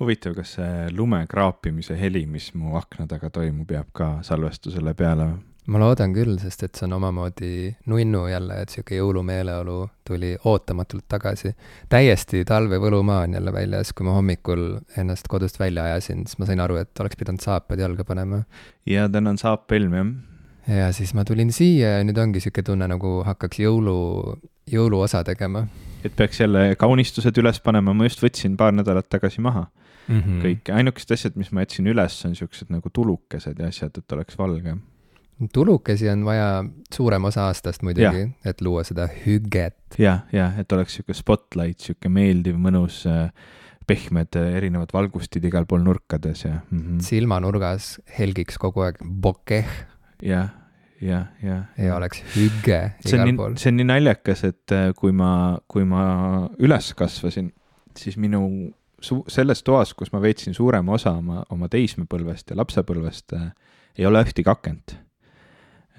huvitav, kas see lume kraapimise heli, mis mu akna taga toimub, jääb ka salvestusele peale ma loodan küll, sest et see on omamoodi nunnu jälle, et sihuke jõulumeeleolu tuli ootamatult tagasi. täiesti talve võlumaa on jälle väljas, kui ma hommikul ennast kodust välja ajasin, siis ma sain aru, et oleks pidanud saapad jalga panema. ja täna on saapelm, jah. ja siis ma tulin siia ja nüüd ongi sihuke tunne, nagu hakkaks jõulu, jõuluosa tegema. et peaks jälle kaunistused üles panema, ma just võtsin paar nädalat tagasi maha mm -hmm. kõik, ainukesed asjad, mis ma jätsin üles, on siuksed nagu tulukesed ja asjad, et oleks valge tulukesi on vaja suurem osa aastast muidugi, et luua seda hüget. jah, jah, et oleks sihuke spotlight, sihuke meeldiv, mõnus, äh, pehmed äh, erinevad valgustid igal pool nurkades ja mm. -hmm. silmanurgas helgiks kogu aeg bokeh. jah, jah, jah. ja oleks hüge igal nii, pool. see on nii naljakas, et äh, kui ma, kui ma üles kasvasin, siis minu su-, selles toas, kus ma veetsin suurema osa oma, oma teismepõlvest ja lapsepõlvest äh,, ei ole ühtegi akent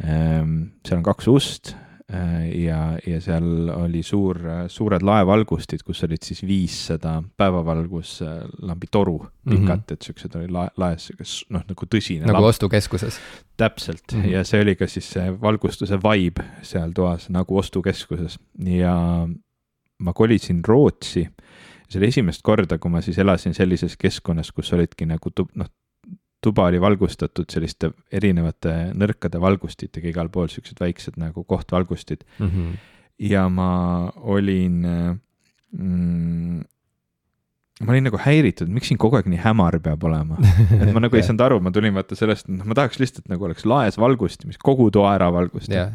Ehm, seal on kaks ust äh, ja, ja seal oli suur, suured laevalgustid, kus olid siis viissada päevavalguslambi toru pikat mm, -hmm. et siuksed oli lae, laes noh, nagu tõsine. nagu lamp. ostukeskuses. täpselt mm -hmm. ja see oli ka siis see valgustuse vibe seal toas nagu ostukeskuses ja ma kolisin Rootsi. See oli esimest korda, kui ma siis elasin sellises keskkonnas, kus olidki nagu noh, tuba oli valgustatud selliste erinevate nõrkade valgustitega igal pool, siuksed väiksed nagu kohtvalgustid mm. -hmm. ja ma olin mm,, ma olin nagu häiritud, miks siin kogu aeg nii hämar peab olema. et ma nagu ei saanud aru, ma tulin vaata sellest, noh, ma tahaks lihtsalt nagu oleks laes valgusti, mis kogu toa ära valgustab.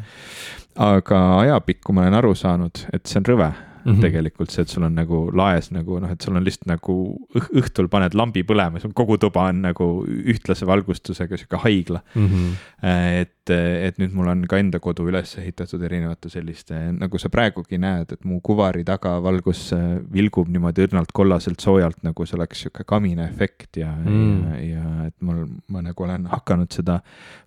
aga ajapikku ma olen aru saanud, et see on rõve mm -hmm. tegelikult see, et sul on nagu laes nagu noh, et sul on lihtsalt nagu õh õhtul paned lambi põlema, sul kogu tuba on nagu ühtlase valgustusega sihuke haigla mm. -hmm. et, et nüüd mul on ka enda kodu üles ehitatud erinevate selliste, nagu sa praegugi näed, et mu kuvari taga valgus vilgub niimoodi õrnalt kollaselt soojalt, nagu see oleks sihuke kamina efekt ja mm., ja, ja et mul, ma nagu olen hakanud seda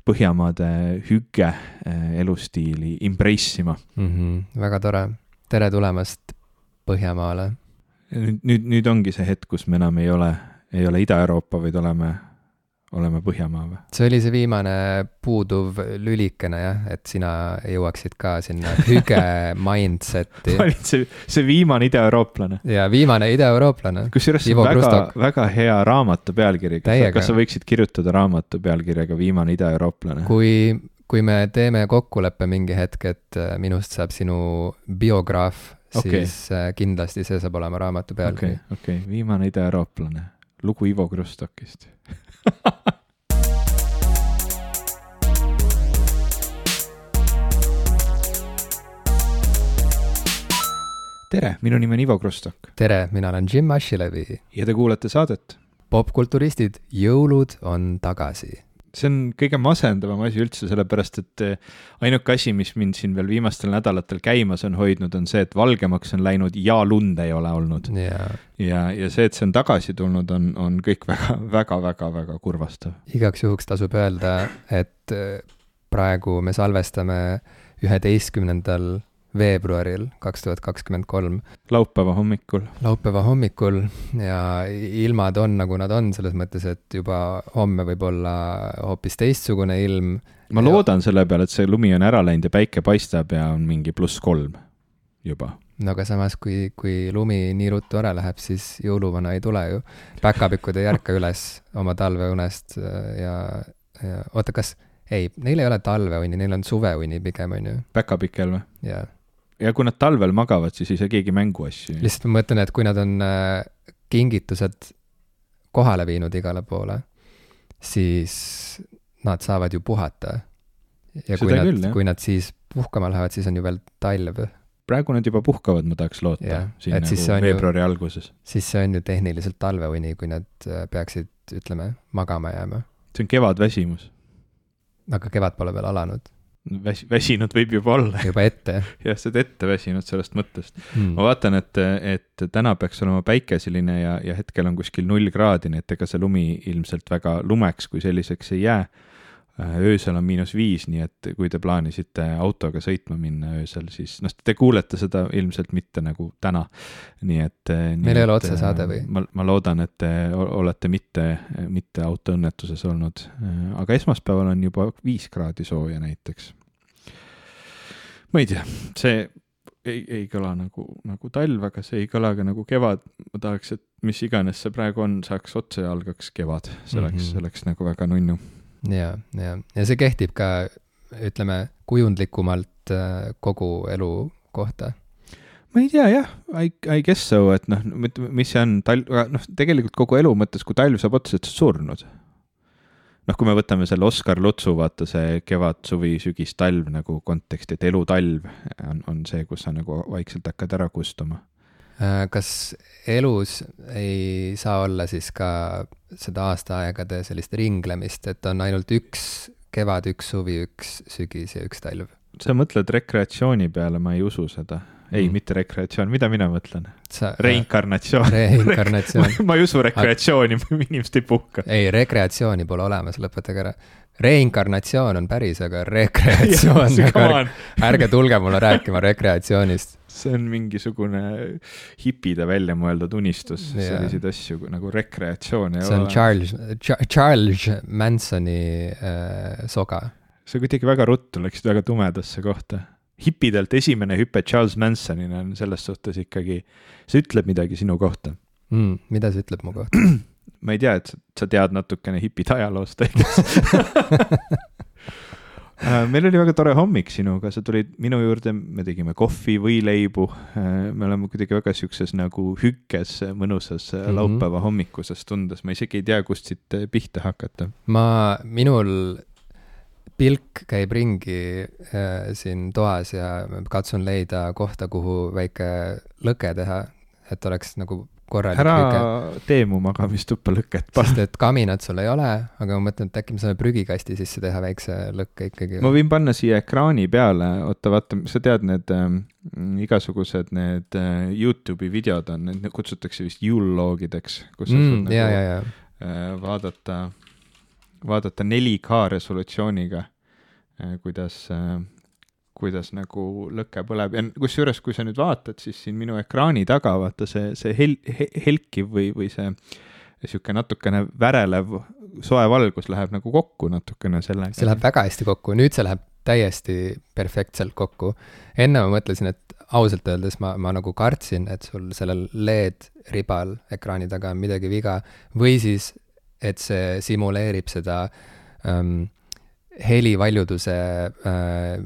Põhjamaade hüge eh, elustiili embrace ima mm. -hmm. väga tore tere tulemast Põhjamaale. nüüd, nüüd, nüüd ongi see hetk, kus me enam ei ole, ei ole Ida-Euroopa, vaid oleme, oleme Põhjamaa või? see oli see viimane puuduv lülikene jah, et sina jõuaksid ka sinna hüge mindset'i ma olin see, see viimane idaeurooplane. ja viimane idaeurooplane. kusjuures see on väga, väga hea raamatu pealkiri. kas sa võiksid kirjutada raamatu pealkirjaga Viimane idaeurooplane? kui kui me teeme kokkuleppe mingi hetk, et äh, minust saab sinu biograaf okay., siis äh, kindlasti see saab olema raamatu pealkiri. okei okay, okay., viimane idaeurooplane, lugu Ivo Krustokist tere, minu nimi on Ivo Krustok. tere, mina olen Jim Ashilevi. ja te kuulate saadet popkulturistid, jõulud on tagasi see on kõige masendavam asi üldse, sellepärast et eh, ainuke asi, mis mind siin veel viimastel nädalatel käimas on hoidnud, on see, et valgemaks on läinud ja lund ei ole olnud yeah.. ja, ja see, et see on tagasi tulnud, on, on kõik väga, väga, väga, väga kurvastav. igaks juhuks tasub öelda, et eh, praegu me salvestame üheteistkümnendal veebruaril kaks tuhat kakskümmend kolm. laupäeva hommikul. laupäeva hommikul ja ilmad on, nagu nad on, selles mõttes, et juba homme võib olla hoopis teistsugune ilm. ma ja... loodan selle peale, et see lumi on ära läinud ja päike paistab ja on mingi pluss kolm juba no aga samas, kui, kui lumi nii ruttu ära läheb, siis jõuluvana ei tule ju. päkapikud ei ärka üles oma talveunest ja, ja oota, kas, ei, neil ei ole talveuni, neil on suveuni pigem, on ju. päkapikel või? jaa ja kui nad talvel magavad, siis ei saa keegi mänguasju. lihtsalt ma mõtlen, et kui nad on äh, kingitused kohale viinud igale poole, siis nad saavad ju puhata. ja kui Seda nad, kui nad siis puhkama lähevad, siis on ju veel talv. praegu nad juba puhkavad, ma tahaks loota, siin nagu veebruari ju, alguses. siis see on ju tehniliselt talveuni, kui nad äh, peaksid, ütleme, magama jääma. see on kevadväsimus. aga kevad pole veel alanud väs-, väsinud võib juba olla. juba ette, jah? jah, sa oled ette väsinud sellest mõttest hmm.. ma vaatan, et, et täna peaks olema päikeseline ja, ja hetkel on kuskil null kraadi, nii et ega see lumi ilmselt väga lumeks kui selliseks ei jää. Äh, öösel on miinus viis, nii et kui te plaanisite autoga sõitma minna öösel, siis noh, te kuulete seda ilmselt mitte nagu täna. nii et. Äh, meil ei ole otsesaade või? ma, ma loodan, et te olete mitte, mitte autoõnnetuses olnud, aga esmaspäeval on juba viis kraadi sooja näiteks. ma ei tea, see ei, ei kõla nagu, nagu talv, aga see ei kõla ka nagu kevad. ma tahaks, et mis iganes see praegu on, saaks otsa ja algaks kevad, see oleks mm, -hmm. see oleks nagu väga nunnu ja, ja, ja see kehtib ka, ütleme, kujundlikumalt äh, kogu elu kohta ma ei tea jah, I, I guess so, et noh, mis see on, talv, noh, tegelikult kogu elu mõttes, kui talv saab otsa, et sa oled surnud. noh, kui me võtame selle Oskar Lutsu, vaata see kevad, suvi, sügis, talv nagu konteksti, et elutalv on, on see, kus sa nagu vaikselt hakkad ära kustuma. Äh, kas elus ei saa olla siis ka seda aastaaegade sellist ringlemist, et on ainult üks kevad, üks suvi, üks sügis ja üks talv? sa mõtled rekreatsiooni peale, ma ei usu seda. ei mm., mitte rekreatsioon, mida mina mõtlen? reinkarnatsioon. reinkarnatsioon ma ei usu rekreatsiooni aga..., inimesed ei puhka. ei, rekreatsiooni pole olemas, lõpetage ära reinkarnatsioon on päris, aga rekreatsioon nagu ärge tulge mulle rääkima rekreatsioonist see on mingisugune hipide välja mõeldud unistus yeah., selliseid asju nagu rekreatsioon ei see ole. see on Charles, Charles Mansoni äh, soga. sa kuidagi väga ruttu läksid väga tumedasse kohta. hipidelt esimene hüpe Charles Mansonina on selles suhtes ikkagi, see ütleb midagi sinu kohta mm,. mida see ütleb mu kohta ma ei tea, et sa, tead natukene hipide ajaloost Äh, meil oli väga tore hommik sinuga, sa tulid minu juurde, me tegime kohvi, võileibu. Äh, me oleme kuidagi väga siukses nagu hükkes, mõnusas mm -hmm. laupäeva hommikuses tundes, ma isegi ei tea, kust siit pihta hakata. ma, minul pilk käib ringi äh, siin toas ja katsun leida kohta, kuhu väike lõke teha, et oleks nagu korralik ära lüke. tee mu magamistuppa lüket. sest et kaminat sul ei ole, aga ma mõtlen, et äkki me saame prügikasti sisse teha väikse lõkke ikkagi. ma võin panna siia ekraani peale, oota, vaata, sa tead, need äh, igasugused need äh, Youtube'i videod on, need kutsutakse vist juulloogideks, kus sa mm, saad ja, nagu ja, ja. Äh, vaadata, vaadata 4K resolutsiooniga äh,, kuidas äh, kuidas nagu lõke põleb ja kusjuures, kui sa nüüd vaatad, siis siin minu ekraani taga vaata see, see hel-, helkiv või, või see niisugune natukene värelev soe valgus läheb nagu kokku natukene sellega. see läheb väga hästi kokku, nüüd see läheb täiesti perfektselt kokku. enne ma mõtlesin, et ausalt öeldes ma, ma nagu kartsin, et sul sellel LED-ribal ekraani taga on midagi viga või siis, et see simuleerib seda ähm, helivaljuduse äh,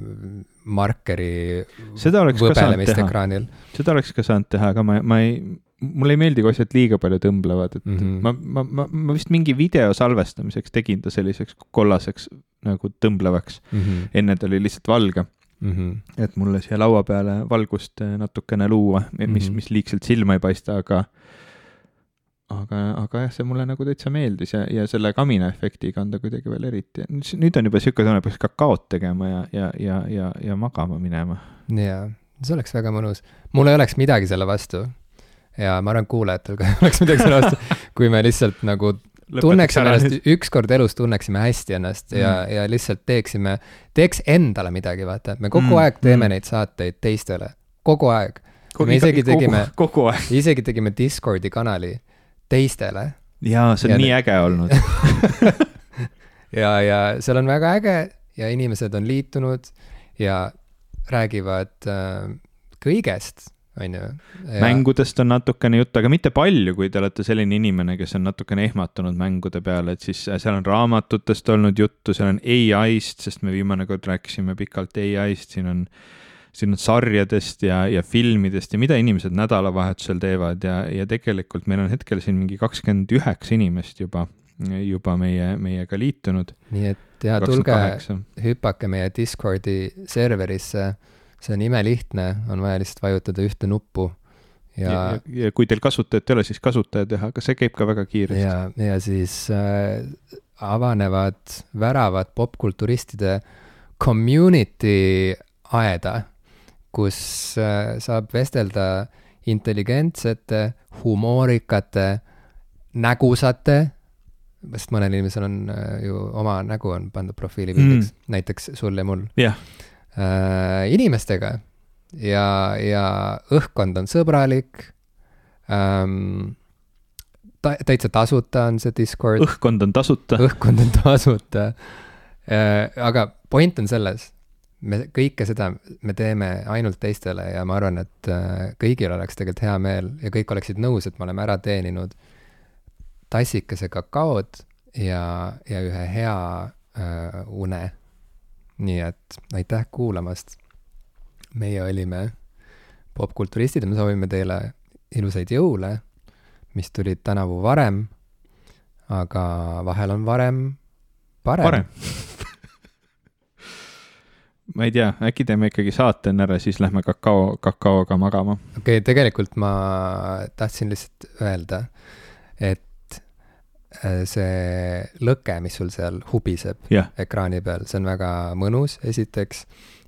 markeri võbelemist ekraanil. seda oleks ka saanud teha, aga ma, ma ei, mulle ei meeldi, kui asjad liiga palju tõmblevad, et mm -hmm. ma, ma, ma, ma vist mingi video salvestamiseks tegin ta selliseks kollaseks nagu tõmblevaks mm. -hmm. enne ta oli lihtsalt valge mm. -hmm. et mulle siia laua peale valgust natukene luua, mis mm, -hmm. mis liigselt silma ei paista, aga aga, aga jah, see mulle nagu täitsa meeldis ja, ja selle kamina efektiga on ta kuidagi veel eriti, nüüd on juba sihuke tunne, peaks kakaot tegema ja, ja, ja, ja, ja magama minema. jaa, see oleks väga mõnus. mul ei oleks midagi selle vastu. ja ma arvan, kuulajatel ka ei oleks midagi selle vastu, kui me lihtsalt nagu tunneksime ennast, ükskord elus tunneksime hästi ennast ja mm., ja lihtsalt teeksime, teeks endale midagi, vaata, et me kogu mm. aeg teeme mm. neid saateid teistele, kogu aeg. me isegi tegime, isegi tegime Discordi kanali teistele. jaa, see on ja nii äge olnud ja, ja seal on väga äge ja inimesed on liitunud ja räägivad äh, kõigest, on ju. mängudest on natukene juttu, aga mitte palju, kui te olete selline inimene, kes on natukene ehmatunud mängude peale, et siis seal on raamatutest olnud juttu, seal on ai-st, sest me viimane kord rääkisime pikalt ai-st, siin on äh, siin sarjadest ja, ja filmidest ja mida inimesed nädalavahetusel teevad ja, ja tegelikult meil on hetkel siin mingi kakskümmend üheksa inimest juba, juba meie, meiega liitunud. nii et ja tulge, hüpake meie Discordi serverisse, see on imelihtne, on vaja lihtsalt vajutada ühte nuppu ja, ja, ja kui teil kasutajat ei ole, siis kasutaja teha, aga see käib ka väga kiiresti. ja, ja siis äh, avanevad väravad popkulturistide community aeda kus äh, saab vestelda intelligentsete, humoorikate, nägusate sest mõnel inimesel on äh, ju oma nägu on pandud profiilipildiks mm., näiteks sul ja mul jah, äh, inimestega ja, ja õhkkond on sõbralik ähm,. ta-, täitsa tasuta on see Discord, õhkkond on tasuta. õhkkond on tasuta aga point on selles, me kõike seda me teeme ainult teistele ja ma arvan, et äh, kõigil oleks tegelikult hea meel ja kõik oleksid nõus, et me oleme ära teeninud tassikese kakaod ja, ja ühe hea äh, une. nii et aitäh kuulamast. meie olime popkulturistid ja me soovime teile ilusaid jõule, mis tulid tänavu varem. aga vahel on varem parem, parem. ma ei tea, äkki teeme ikkagi saate enne ära, siis lähme kakao, kakaoga magama. okei okay,, tegelikult ma tahtsin lihtsalt öelda, et äh, see lõke, mis sul seal hubiseb jah, ekraani peal, see on väga mõnus, esiteks.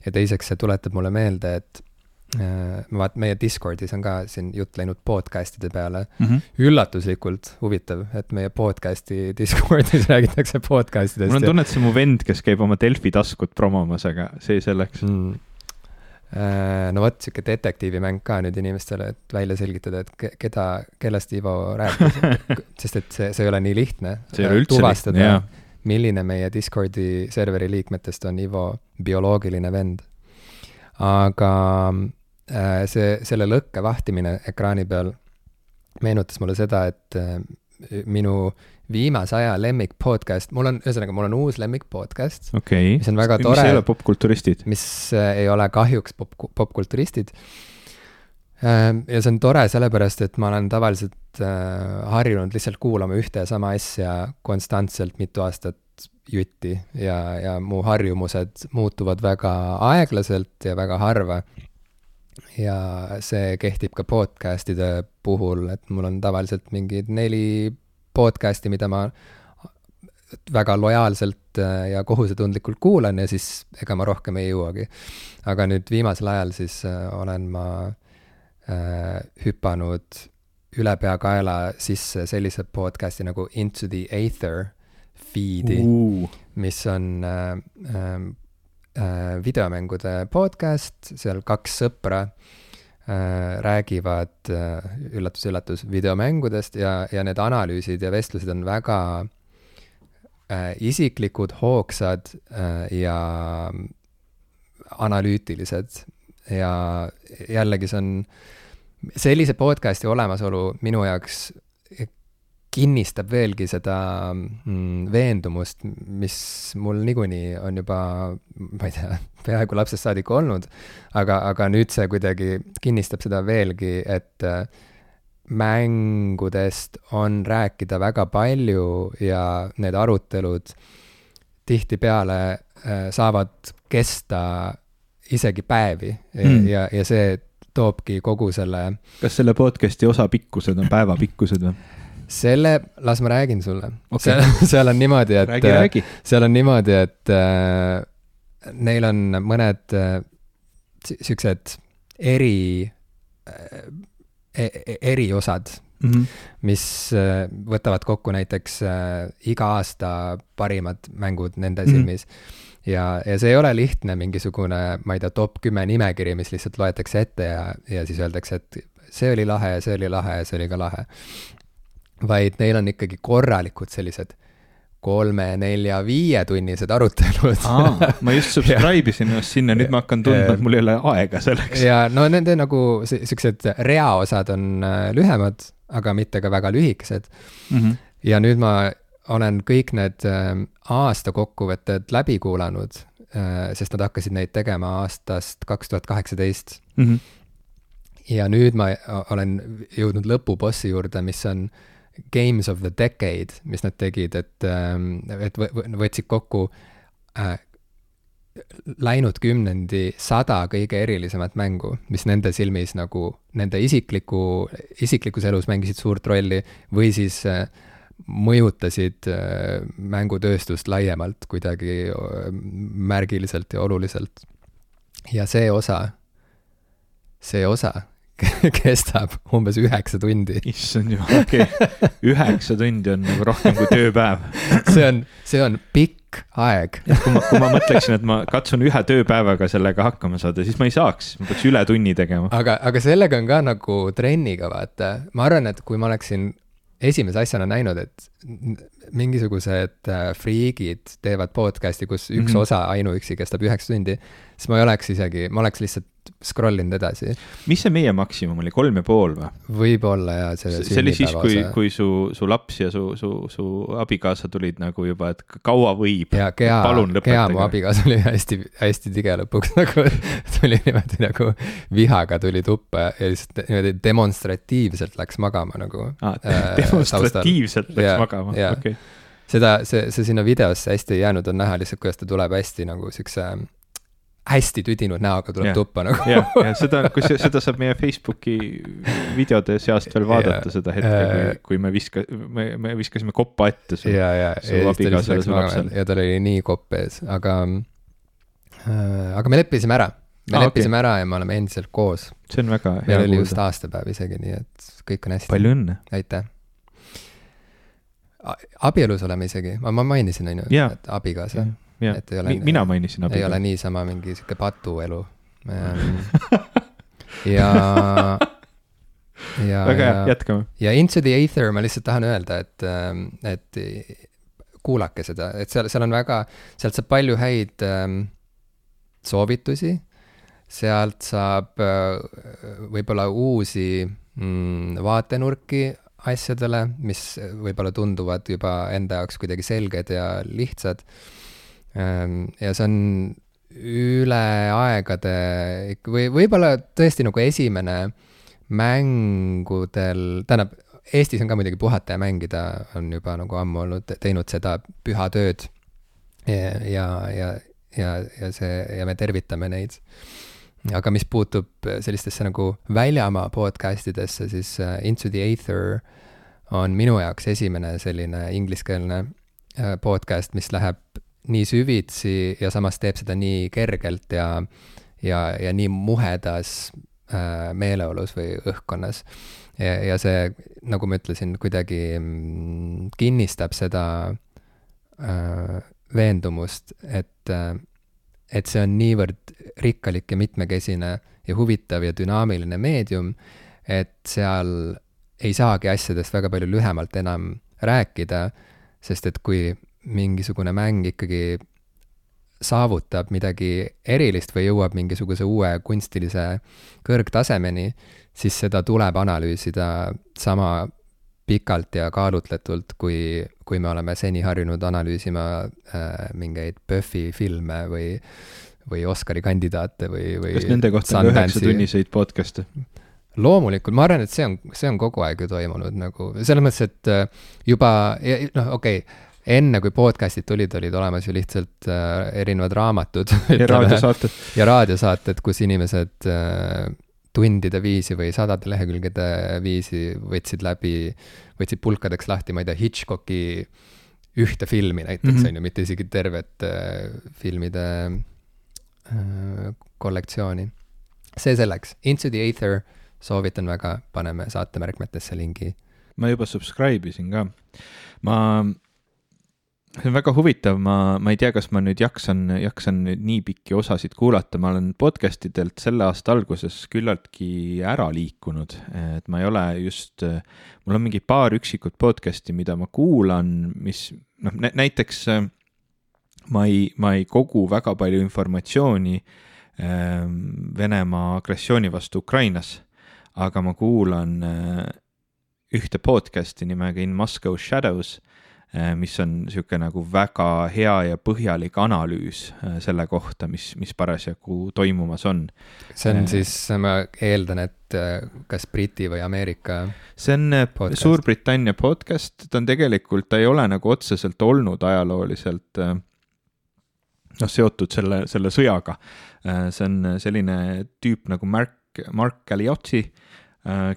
ja teiseks, see tuletab mulle meelde, et vaat meie Discordis on ka siin jutt läinud podcast'ide peale. Mhm. üllatuslikult huvitav, et meie podcast'i Discordis räägitakse podcast idest. mul on tunne, et see on mu vend, kes käib oma Delfi taskut promomas, aga see selleks. mm.. no vot, sihuke detektiivimäng ka nüüd inimestele, et välja selgitada, et ke- keda, kellest Ivo rääkis. sest et see, see ei ole nii lihtne. see ei ole üldse lihtne, jaa. milline meie Discordi serveri liikmetest on Ivo bioloogiline vend. aga äh, see, selle lõkke vahtimine ekraani peal meenutas mulle seda, et äh, minu viimase aja lemmik podcast, mul on, ühesõnaga, mul on uus lemmik podcast, okei. mis on väga mis tore ei ole popkulturistid. mis äh, ei ole kahjuks pop, popkulturistid. ja see on tore sellepärast, et ma olen tavaliselt äh, harjunud lihtsalt kuulama ühte ja sama asja konstantselt mitu aastat jutti ja, ja mu harjumused muutuvad väga aeglaselt ja väga harva. Ja see kehtib ka podcast'ide puhul, et mul on tavaliselt mingid neli podcast'i, mida ma väga lojaalselt äh, ja kohusetundlikult kuulan ja siis ega ma rohkem ei jõuagi. aga nüüd viimasel ajal siis äh, olen ma äh, hüpanud ülepeakaela sisse sellise podcast'i nagu Into the Aether feed'i, mis on äh, äh, äh, videomängude podcast, seal kaks sõpra äh, räägivad äh, üllatus-üllatus videomängudest ja, ja need analüüsid ja vestlused on väga äh, isiklikud, hoogsad äh, ja analüütilised. Ja jällegi see on, sellise podcast'i olemasolu minu jaoks kinnistab veelgi seda mm, veendumust, mis mul niikuinii on juba, ma ei tea, peaaegu lapsest saadik olnud, aga, aga nüüd see kuidagi kinnistab seda veelgi, et äh, mängudest on rääkida väga palju ja need arutelud tihtipeale äh, saavad kesta isegi päevi Mm. ja, ja see toobki kogu selle kas selle podcast'i osapikkused on päevapikkused või? selle, las ma räägin sulle okay.. seal, seal on niimoodi, et räägi, räägi. seal on niimoodi, et äh, neil on mõned äh, si- siuksed eri äh,, e eriosad, Mhm. mis äh, võtavad kokku näiteks äh, iga aasta parimad mängud nende Mhm. silmis ja, ja see ei ole lihtne mingisugune, ma ei tea, top kümme nimekiri, mis lihtsalt loetakse ette ja, ja siis öeldakse, et see oli lahe ja see oli lahe ja see oli ka lahe. Vaid neil on ikkagi korralikud sellised kolme-nelja-viietunnised arutelud. ma just subscribe isin ennast sinna, nüüd ma hakkan tundma, et mul ei ole aega selleks. ja no nende nagu si- siuksed reaosad on äh, lühemad, aga mitte ka väga lühikesed. Mhm. ja nüüd ma olen kõik need äh, aasta kokkuvõtted läbi kuulanud äh,, sest nad hakkasid neid tegema aastast kaks tuhat kaheksateist. Mhm. ja nüüd ma olen jõudnud lõpubossi juurde, mis on Games of the Decade, mis nad tegid, et, et võ- võ- võtsid kokku äh, läinud kümnendi sada kõige erilisemat mängu, mis nende silmis nagu nende isikliku, isiklikus elus mängisid suurt rolli või siis äh, mõjutasid äh, mängutööstust laiemalt kuidagi äh, märgiliselt ja oluliselt. ja see osa, see osa kestab umbes üheksa tundi. issand jumal, okei okay., üheksa tundi on nagu rohkem kui tööpäev. see on, see on pikk aeg. kui ma, kui ma mõtleksin, et ma katsun ühe tööpäevaga sellega hakkama saada, siis ma ei saaks, ma peaks ületunni tegema. aga, aga sellega on ka nagu trenniga, vaata. ma arvan, et kui ma oleksin esimese asjana näinud, et mingisugused äh, friigid teevad podcast'i, kus üks mm. -hmm. osa ainuüksi kestab üheksa tundi, siis ma ei oleks isegi, ma oleks lihtsalt scroll inud edasi. mis see meie maksimum oli, kolm ja pool või? võib-olla ja see see oli siis, kui, kui su, su laps ja su, su, su abikaasa tulid nagu juba, et kaua võib. ja Gea, Gea mu abikaasa oli hästi, hästi tige lõpuks nagu tuli niimoodi nagu vihaga tuli tuppa ja lihtsalt niimoodi demonstratiivselt läks magama nagu Ah, äh, demonstratiivselt läks Jaa, magama, jaa. okei. seda, see, see sinna videosse hästi ei jäänud, on näha lihtsalt, kuidas ta tuleb hästi nagu siukse hästi tüdinud näoga tuleb Jah. tuppa nagu. jah, ja seda, kus seda saab meie Facebooki videode seast veel vaadata, Jaa. seda hetke, kui Äh,, kui me viska-, me, me viskasime koppa ette su ja siis ta abikaasale, su lapsele. ja tal oli nii kopp ees, aga äh,, aga me leppisime ära. me ah, leppisime okay. ära ja me oleme endiselt koos. see on väga hea meil oli just kuulda. aastapäev isegi, nii et kõik on hästi. palju õnne. aitäh. abielus oleme isegi, ma, ma mainisin, on ju, et abikaasa, jah et ei ole, mina mainisin ei ole niisama mingi sihuke patuelu. ja, ja, väga hea, ja, jätkame. ja Into the Aether ma lihtsalt tahan öelda, et, et kuulake seda, et seal, seal on väga, sealt saab palju häid ähm, soovitusi, sealt saab äh, võib-olla uusi mm, vaatenurki asjadele, mis võib-olla tunduvad juba enda jaoks kuidagi selged ja lihtsad. Ja see on üle aegade või võib-olla tõesti nagu esimene mängudel, tähendab, Eestis on ka muidugi puhata ja mängida on juba nagu ammu olnud, teinud seda püha tööd. ja, ja, ja, ja, ja see ja me tervitame neid. aga mis puutub sellistesse nagu väljamaa podcast idesse, siis äh, Into the Aether on minu jaoks esimene selline ingliskeelne äh, podcast, mis läheb nii süvitsi ja samas teeb seda nii kergelt ja, ja, ja nii muhedas äh, meeleolus või õhkkonnas. ja, see, nagu ma ütlesin, kuidagi mm, kinnistab seda äh, veendumust, et äh, et see on niivõrd rikkalik ja mitmekesine ja huvitav ja dünaamiline meedium, et seal ei saagi asjadest väga palju lühemalt enam rääkida, sest et kui mingisugune mäng ikkagi saavutab midagi erilist või jõuab mingisuguse uue kunstilise kõrgtasemeni, siis seda tuleb analüüsida sama pikalt ja kaalutletult, kui, kui me oleme seni harjunud analüüsima äh, mingeid PÖFFi filme või, või Oscari kandidaate või, või kas nende kohta on üheksatunniseid podcast'e? loomulikult, ma arvan, et see on, see on kogu aeg ju toimunud nagu selles mõttes, et äh, juba noh, okei okay,, enne kui podcast'id tulid, olid olemas ju lihtsalt äh, erinevad raamatud ja raadiosaated. ja raadiosaated, kus inimesed äh, tundide viisi või sadade lehekülgede viisi võtsid läbi, võtsid pulkadeks lahti, ma ei tea, Hitchcocki ühte filmi näiteks mm. -hmm. on ju, mitte isegi tervet äh, filmide äh, kollektsiooni. see selleks, Into the Aether, soovitan väga, paneme saatemärkmetesse lingi. ma juba subscribe isin ka. ma, see on väga huvitav, ma, ma ei tea, kas ma nüüd jaksan, jaksan nüüd nii pikki osasid kuulata, ma olen podcast idelt selle aasta alguses küllaltki ära liikunud, et ma ei ole just, mul on mingi paar üksikut podcast'i, mida ma kuulan, mis noh, näiteks äh, ma ei, ma ei kogu väga palju informatsiooni äh, Venemaa agressiooni vastu Ukrainas, aga ma kuulan äh, ühte podcast'i nimega In Moscow Shadows, mis on niisugune nagu väga hea ja põhjalik analüüs äh, selle kohta, mis, mis parasjagu toimumas on. see on Äh. siis, ma eeldan, et kas Briti või Ameerika see on. Suurbritannia podcast, ta on tegelikult, ta ei ole nagu otseselt olnud ajalooliselt noh, seotud selle, selle sõjaga. see on selline tüüp nagu Mark, Mark Galeotti, Äh,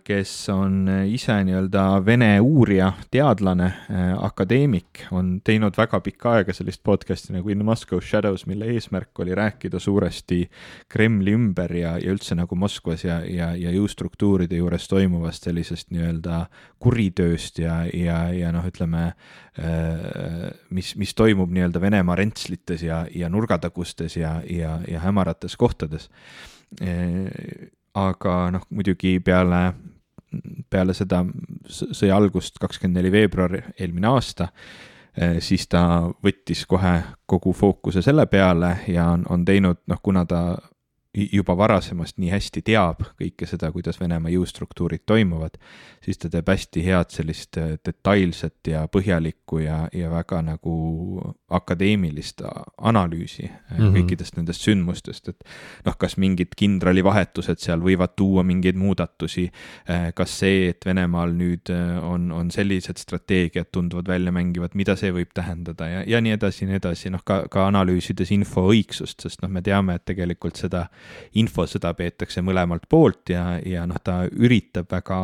kes on ise nii-öelda vene uurija, teadlane, äh, akadeemik, on teinud väga pikka aega sellist podcast'i nagu In Moscow Shadows, mille eesmärk oli rääkida suuresti Kremli ümber ja, ja üldse nagu Moskvas ja, ja, ja jõustruktuuride juures toimuvast sellisest nii-öelda kuritööst ja, ja, ja noh, ütleme, äh, mis, mis toimub nii-öelda Venemaa rentslites ja, ja nurgatagustes ja, ja, ja hämarates kohtades aga noh, muidugi peale, peale seda sõja algust, kakskümmend neli veebruar eelmine aasta, eh, siis ta võttis kohe kogu fookuse selle peale ja on, on teinud, noh, kuna ta juba varasemast nii hästi teab kõike seda, kuidas Venemaa jõustruktuurid toimuvad, siis ta teeb hästi head sellist äh, detailset ja põhjalikku ja, ja väga nagu akadeemilist analüüsi mm -hmm. kõikidest nendest sündmustest, et noh, kas mingid kindralivahetused seal võivad tuua mingeid muudatusi, äh, kas see, et Venemaal nüüd on, on sellised strateegiad tunduvad välja mängivad, mida see võib tähendada ja, ja nii edasi ja nii edasi, noh ka, ka analüüsides info õigsust, sest noh, me teame, et tegelikult seda infosõda peetakse mõlemalt poolt ja, ja noh, ta üritab väga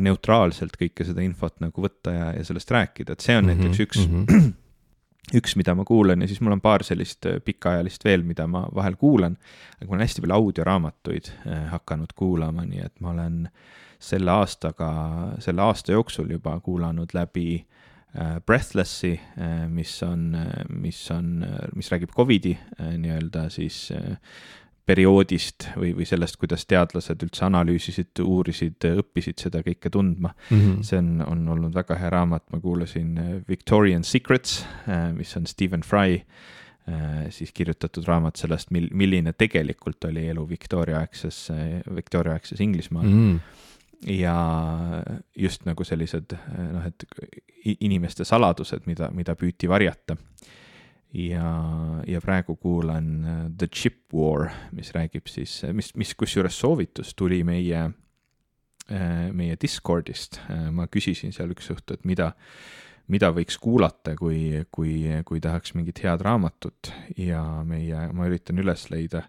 neutraalselt kõike seda infot nagu võtta ja, ja sellest rääkida, et see on mm -hmm, näiteks üks mm, -hmm. üks, mida ma kuulan ja siis mul on paar sellist äh, pikaajalist veel, mida ma vahel kuulan. aga ma olen hästi palju audioraamatuid äh, hakanud kuulama, nii et ma olen selle aastaga, selle aasta jooksul juba kuulanud läbi äh, Breathlessi, mis on, mis on, mis räägib Covidi nii-öelda siis perioodist või, või sellest, kuidas teadlased üldse analüüsisid, uurisid, õppisid seda kõike tundma mm. -hmm. see on, on olnud väga hea raamat, ma kuulasin äh, Victorian Secrets, äh, mis on Stephen Fry äh, siis kirjutatud raamat sellest, mil-, milline tegelikult oli elu Victoria-aegses, Victoria-aegses Inglismaal mm. -hmm ja just nagu sellised noh, et inimeste saladused, mida, mida püüti varjata ja, ja praegu kuulan äh, The Chip War, mis räägib siis, mis, mis kusjuures soovitus tuli meie, äh, meie Discordist. Äh, ma küsisin seal üks õhtu, et mida, mida võiks kuulata, kui, kui, kui tahaks mingit head raamatut ja meie, ma üritan üles leida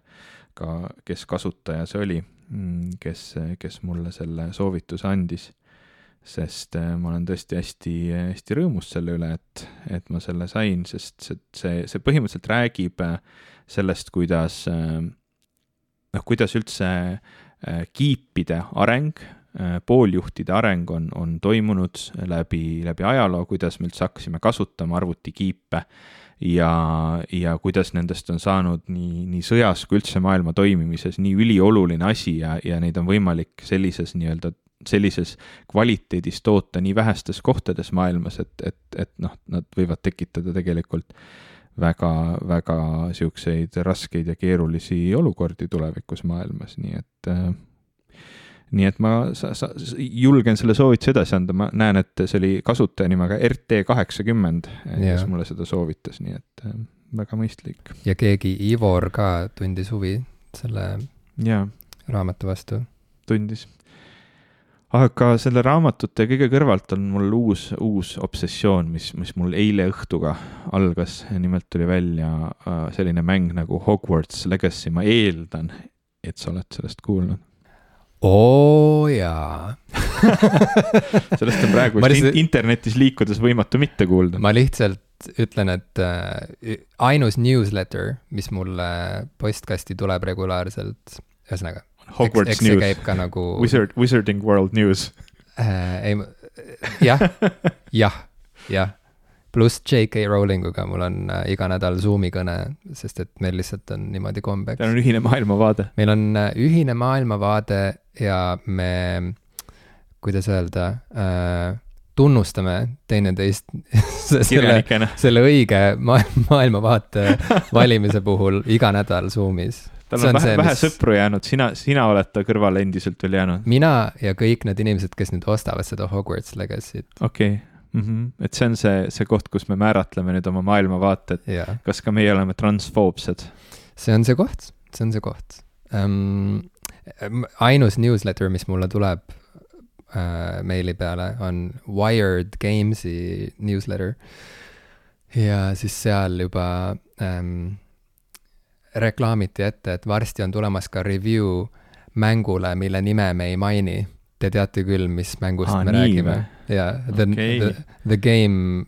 ka, kes kasutaja see oli, mm, kes, kes mulle selle soovituse andis sest äh, ma olen tõesti hästi, hästi rõõmus selle üle, et, et ma selle sain, sest see, see, see põhimõtteliselt räägib äh, sellest, kuidas äh, noh, kuidas üldse kiipide areng, pooljuhtide areng on, on toimunud läbi, läbi ajaloo, kuidas me üldse hakkasime kasutama arvutikiipe ja, ja kuidas nendest on saanud nii, nii sõjas kui üldse maailma toimimises nii ülioluline asi ja, ja neid on võimalik sellises nii-öelda sellises kvaliteedis toota nii vähestes kohtades maailmas, et, et, et noh, nad võivad tekitada tegelikult väga, väga siukseid raskeid ja keerulisi olukordi tulevikus maailmas, nii et äh, nii et ma sa, sa, julgen selle soovituse edasi anda, ma näen, et see oli kasutaja nimega RT kaheksakümmend, kes mulle seda soovitas, nii et äh, väga mõistlik. ja keegi, Ivor ka tundis huvi selle ja. raamatu vastu? tundis aga selle raamatute kõige kõrvalt on mul uus, uus obsessioon, mis, mis mul eile õhtuga algas. nimelt tuli välja äh, selline mäng nagu Hogwarts Legacy, ma eeldan, et sa oled sellest kuulnud. oo jaa sellest on praegu lihtsalt... internetis liikudes võimatu mitte kuulda. ma lihtsalt ütlen, et äh, ainus newsletter, mis mulle postkasti tuleb regulaarselt, ühesõnaga Hogwarts eks, eks News. käib ka nagu. Wizard, Wizarding World News äh,. ei, jah, jah, jah. pluss J.K. Rowlinguga mul on äh, iga nädal Zoomi kõne, sest et meil lihtsalt on niimoodi kombeks. Teil on ühine maailmavaade. meil on äh, ühine maailmavaade ja me, kuidas öelda äh,, tunnustame teineteist selle, selle õige maailmavaate valimise puhul iga nädal Zoomis tal on, on vähe, vähe mis... sõpru jäänud, sina, sina oled ta kõrvale endiselt veel jäänud. mina ja kõik need inimesed, kes nüüd ostavad seda Hogwarts Legacy't. okei okay. Mm -hmm. et see on see, see koht, kus me määratleme nüüd oma maailmavaated, kas ka meie oleme transfoobsed? see on see koht, see on see koht um,. ainus newsletter, mis mulle tuleb uh, meili peale, on Wired Games'i newsletter. ja siis seal juba um, reklaamiti ette, et varsti on tulemas ka review mängule, mille nime me ei maini. Te teate küll, mis mängust Aa, me nii räägime. jaa, the Okei. the, the game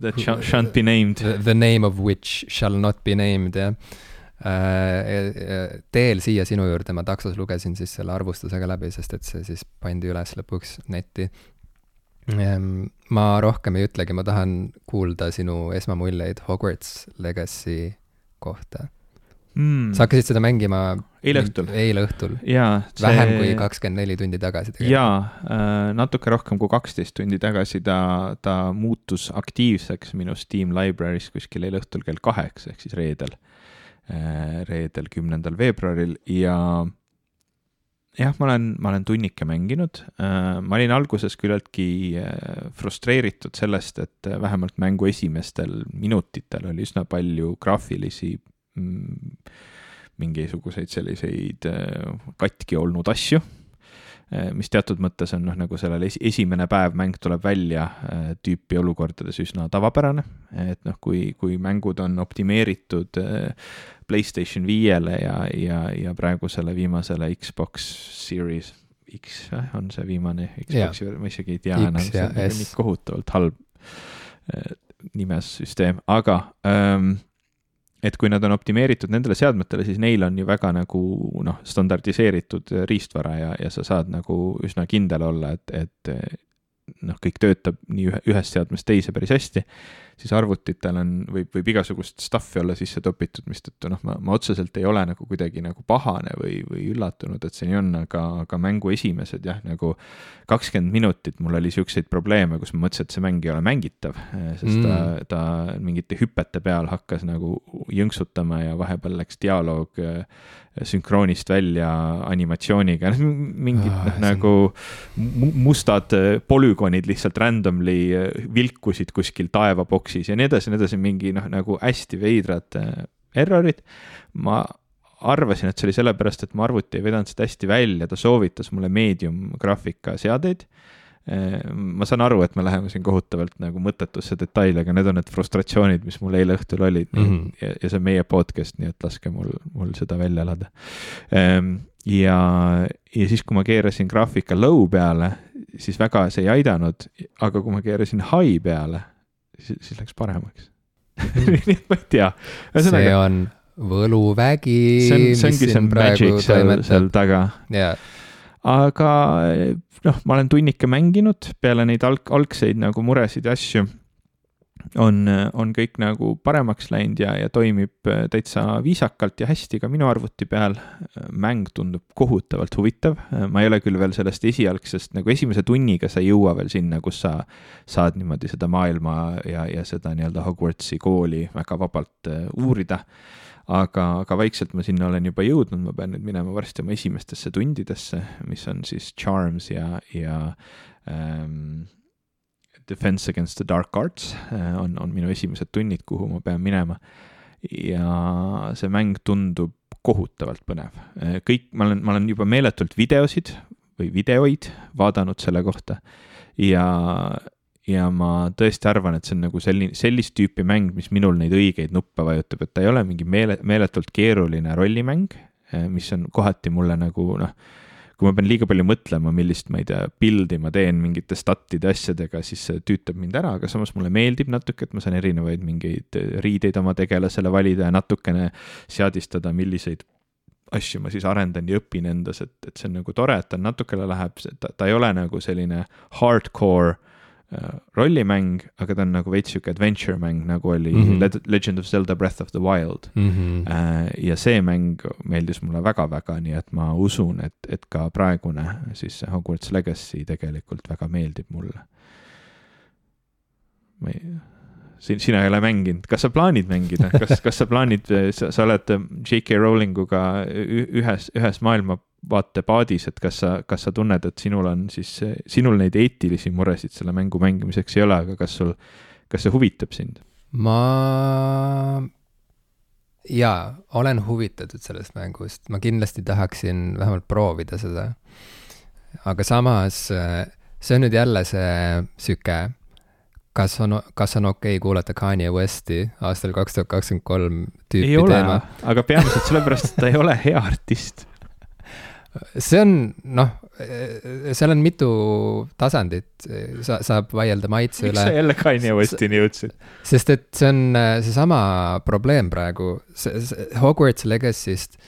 That sha- shan't be named. The, the name of which shall not be named, jah. teel siia sinu juurde ma taksos lugesin siis selle arvustusega läbi, sest et see siis pandi üles lõpuks netti. ma rohkem ei ütlegi, ma tahan kuulda sinu esmamuljeid Hogwarts Legacy kohta. Mm. sa hakkasid seda mängima eile õhtul. eile õhtul, jaa. vähem kui kakskümmend neli tundi tagasi tegelikult. jaa, natuke rohkem kui kaksteist tundi tagasi ta, ta muutus aktiivseks minu Steam library's kuskil eile õhtul kell kaheksa ehk siis reedel, reedel, kümnendal veebruaril ja jah, ma olen, ma olen tunnike mänginud. ma olin alguses küllaltki äh, frustreeritud sellest, et vähemalt mängu esimestel minutitel oli üsna palju graafilisi mingisuguseid selliseid äh, katki olnud asju, mis teatud mõttes on noh, nagu sellel esi- esimene päev mäng tuleb välja äh, tüüpi olukordades üsna tavapärane. et noh, kui, kui mängud on optimeeritud äh, Playstation viiele ja, ja, ja praegusele viimasele Xbox Series X äh, on see viimane Xbox'i, ma isegi ei tea X enam, see on nagu nii kohutavalt halb äh, nimes süsteem, aga ähm, et kui nad on optimeeritud nendele seadmetele, siis neil on ju väga nagu noh, standardiseeritud riistvara ja, ja sa saad nagu üsna kindel olla, et, et noh, kõik töötab nii ühe, ühest seadmest teise päris hästi, siis arvutitel on, võib, võib igasugust stuff'i olla sisse topitud, mistõttu noh, ma, ma otseselt ei ole nagu kuidagi nagu pahane või, või üllatunud, et see nii on, aga, aga mängu esimesed jah, nagu kakskümmend minutit mul oli siukseid probleeme, kus ma mõtlesin, et see mäng ei ole mängitav, sest ta Mm. ta mingite hüpete peal hakkas nagu jõnksutama ja vahepeal läks dialoog äh, sünkroonist välja animatsiooniga, mingid Ah, noh on- nagu mu- mustad äh, polügoonid lihtsalt randomly äh, vilkusid kuskil taevaboksis ja nii edasi ja nii edasi, mingi noh, nagu hästi veidrad äh, errorid. ma arvasin, et see oli sellepärast, et mu arvuti ei vedanud seda hästi välja, ta soovitas mulle medium graafikaseadeid ma saan aru, et me läheme siin kohutavalt nagu mõttetusse detaili, aga need on need frustratsioonid, mis mul eile õhtul olid mm. Mhm. -hmm. ja, ja see on meie podcast, nii et laske mul, mul seda välja elada. ja, ja siis, kui ma keerasin graafika low peale, siis väga see ei aidanud, aga kui ma keerasin high peale, siis, siis läks paremaks. nii et ma ei tea. see on võluvägi, see on, see ongi see magic seal, seal taga jaa, aga noh, ma olen tunnike mänginud peale neid alg-, algseid nagu muresid ja asju. on, on kõik nagu paremaks läinud ja, ja toimib täitsa viisakalt ja hästi ka minu arvuti peal. mäng tundub kohutavalt huvitav, ma ei ole küll veel sellest esialgsest nagu esimese tunniga sa ei jõua veel sinna, kus sa saad niimoodi seda maailma ja, ja seda nii-öelda Hogwartsi kooli väga vabalt äh, uurida aga, aga vaikselt ma sinna olen juba jõudnud, ma pean nüüd minema varsti oma esimestesse tundidesse, mis on siis Charms ja, ja ähm, Defense Against the Dark Arts äh, on, on minu esimesed tunnid, kuhu ma pean minema. ja see mäng tundub kohutavalt põnev, kõik, ma olen, ma olen juba meeletult videosid või videoid vaadanud selle kohta ja ja ma tõesti arvan, et see on nagu selline, sellist tüüpi mäng, mis minul neid õigeid nuppe vajutab, et ta ei ole mingi meele, meeletult keeruline rollimäng, mis on kohati mulle nagu noh, kui ma pean liiga palju mõtlema, millist, ma ei tea, build'i ma teen mingite stat'ide asjadega, siis see tüütab mind ära, aga samas mulle meeldib natuke, et ma saan erinevaid mingeid riideid oma tegelasele valida ja natukene seadistada, milliseid asju ma siis arendan ja õpin endas, et, et see on nagu tore, et ta natukene läheb, ta, ta ei ole nagu selline hardcore rollimäng, aga ta on nagu veits sihuke adventure mäng, nagu oli mm. -hmm. Legend of Zelda Breath of the Wild. Äh, ja see mäng meeldis mulle väga-väga, nii et ma usun, et, et ka praegune siis Hogwarts Legacy tegelikult väga meeldib mulle. ma ei, siin, sina ei ole mänginud, kas sa plaanid mängida, kas, kas sa plaanid, sa, oled J.K. Rowlinguga ühes, ühes maailmavaate paadis, et kas sa, kas sa tunned, et sinul on siis, sinul neid eetilisi muresid selle mängu mängimiseks ei ole, aga kas sul, kas see huvitab sind? ma jaa, olen huvitatud sellest mängust, ma kindlasti tahaksin vähemalt proovida seda. aga samas see on nüüd jälle see süke, kas on, kas on okei okay kuulata Kanye Westi aastal kaks tuhat kakskümmend kolm ei tüüpi ole teema?, aga peamiselt sellepärast, et ta ei ole hea artist. see on noh, seal on mitu tasandit, sa, saab vaielda maitse miks üle. sa jälle Kanye Westini jõudsid? sest et see on seesama probleem praegu, see, see Hogwarts Legacy'st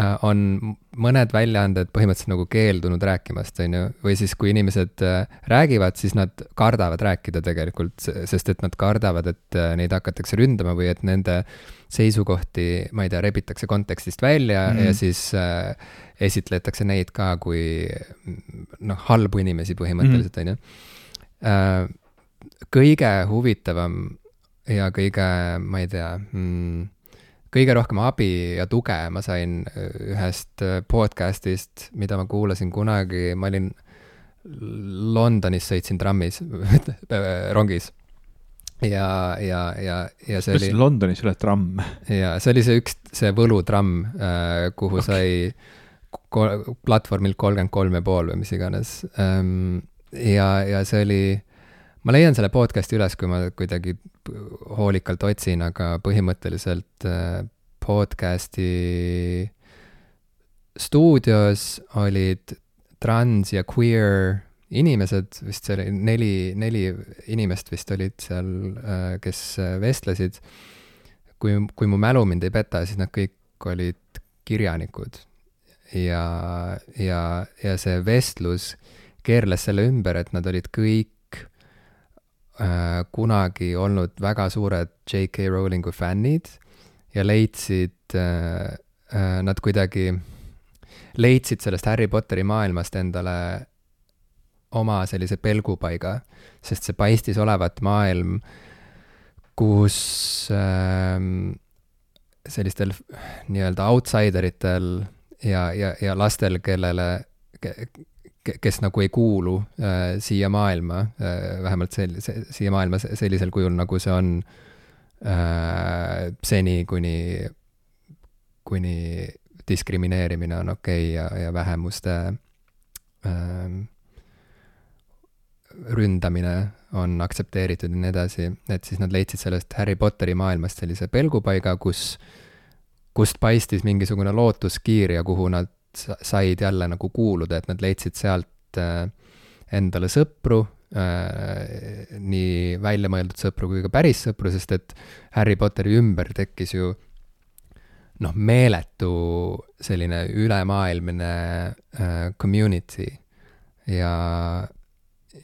äh, on mõned väljaanded põhimõtteliselt nagu keeldunud rääkimast, on ju, või siis kui inimesed äh, räägivad, siis nad kardavad rääkida tegelikult, sest et nad kardavad, et äh, neid hakatakse ründama või et nende seisukohti, ma ei tea, rebitakse kontekstist välja mm. ja siis äh, esitletakse neid ka kui noh, halbu inimesi põhimõtteliselt, on ju. Äh, kõige huvitavam ja kõige, ma ei tea mm,, kõige rohkem abi ja tuge ma sain ühest podcast'ist, mida ma kuulasin kunagi, ma olin Londonis, sõitsin trammis rongis ja, ja, ja, ja see kas oli. Londonis ei ole tramm? ja see oli see üks, see võlutramm, äh, kuhu okay. sai platvormilt kolmkümmend kolm ja pool või mis iganes. Ähm, ja, ja see oli, ma leian selle podcast'i üles, kui ma kuidagi hoolikalt otsin, aga põhimõtteliselt äh, podcast'i stuudios olid trans ja queer inimesed, vist see oli neli, neli inimest vist olid seal, äh, kes vestlesid. kui, kui mu mälu mind ei peta, siis nad kõik olid kirjanikud. ja, ja, ja see vestlus keerles selle ümber, et nad olid kõik äh, kunagi olnud väga suured J.K. Rowlingu fännid ja leidsid äh,, äh, nad kuidagi leidsid sellest Harry Potteri maailmast endale oma sellise pelgupaiga, sest see paistis olevat maailm, kus äh, sellistel nii-öelda outsider itel ja, ja, ja lastel, kellele ke,, kes nagu ei kuulu äh, siia maailma äh,, vähemalt sel-, siia maailma sellisel kujul, nagu see on äh, seni, kuni, kuni diskrimineerimine on okei okay ja, ja vähemuste äh, ründamine on aktsepteeritud ja nii edasi, et siis nad leidsid sellest Harry Potteri maailmast sellise pelgupaiga, kus, kust paistis mingisugune lootuskiir ja kuhu nad said jälle nagu kuuluda, et nad leidsid sealt äh, endale sõpru äh,, nii väljamõeldud sõpru kui ka päris sõpru, sest et Harry Potteri ümber tekkis ju noh, meeletu selline ülemaailmne äh, community. Ja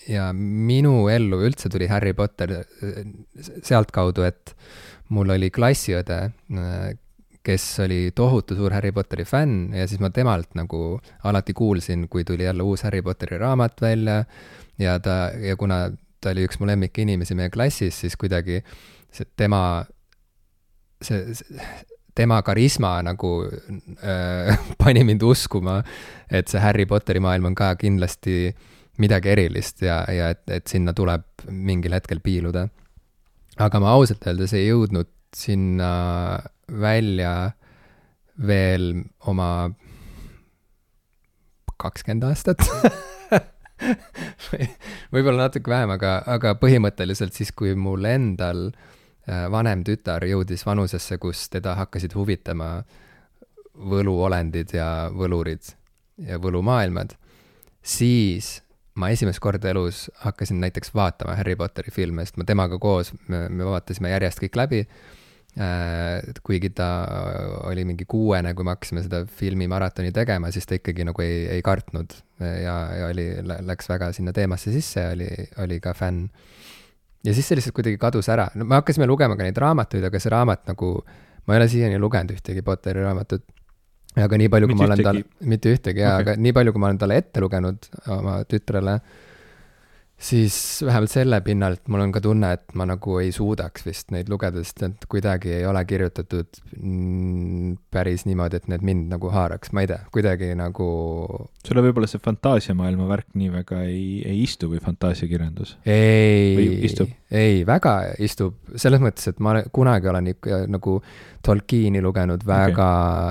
ja minu ellu üldse tuli Harry Potter sealtkaudu, et mul oli klassiõde, kes oli tohutu suur Harry Potteri fänn ja siis ma temalt nagu alati kuulsin, kui tuli jälle uus Harry Potteri raamat välja ja ta, ja kuna ta oli üks mu lemmikinimesi meie klassis, siis kuidagi see tema, see, see tema karisma nagu äh, pani mind uskuma, et see Harry Potteri maailm on ka kindlasti äh, midagi erilist ja, ja et, et sinna tuleb mingil hetkel piiluda. aga ma ausalt öeldes ei jõudnud sinna välja veel oma kakskümmend aastat võib-olla natuke vähem, aga, aga põhimõtteliselt siis, kui mul endal äh, vanem tütar jõudis vanusesse, kus teda hakkasid huvitama võluolendid ja võlurid ja võlumaailmad, siis ma esimest korda elus hakkasin näiteks vaatama Harry Potteri filme, sest ma temaga koos, me, me vaatasime järjest kõik läbi. Kuigi ta oli mingi kuuene, kui me hakkasime seda filmimaratoni tegema, siis ta ikkagi nagu ei, ei kartnud ja, ja oli, läks väga sinna teemasse sisse ja oli, oli ka fänn. ja siis see lihtsalt kuidagi kadus ära, no me hakkasime lugema ka neid raamatuid, aga see raamat nagu, ma ei ole siiani lugenud ühtegi Potteri raamatut aga nii palju, kui ma olen tal, mitte ühtegi jaa okay., aga nii palju, kui ma olen talle ette lugenud oma tütrele, siis vähemalt selle pinnalt mul on ka tunne, et ma nagu ei suudaks vist neid lugeda, sest need kuidagi ei ole kirjutatud päris niimoodi, et need mind nagu haaraks, ma ei tea, kuidagi nagu. sulle võib-olla see fantaasiamaailma värk nii väga ei, ei istu või fantaasiakirjandus? ei, ei, väga istub, selles mõttes, et ma kunagi olen ikka nagu Tolkieni lugenud väga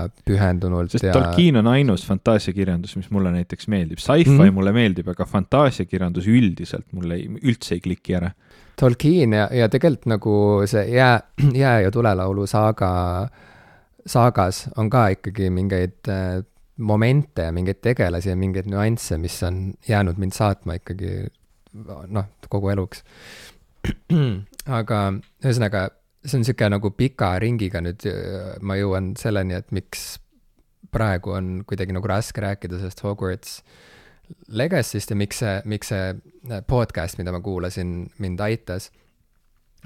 okay. pühendunult sest ja... Tolkien on ainus fantaasiakirjandus, mis mulle näiteks meeldib, sci-fi mm -hmm. mulle meeldib, aga fantaasiakirjandus üldiselt mulle ei, üldse ei kliki ära. Tolkien ja, ja tegelikult nagu see jää, jää ja tulelaulu saaga, saagas on ka ikkagi mingeid äh, momente ja mingeid tegelasi ja mingeid nüansse, mis on jäänud mind saatma ikkagi noh, kogu eluks. aga ühesõnaga, see on niisugune nagu pika ringiga nüüd ma jõuan selleni, et miks praegu on kuidagi nagu raske rääkida sellest Hogwarts Legacy'st ja miks see, miks see podcast, mida ma kuulasin, mind aitas.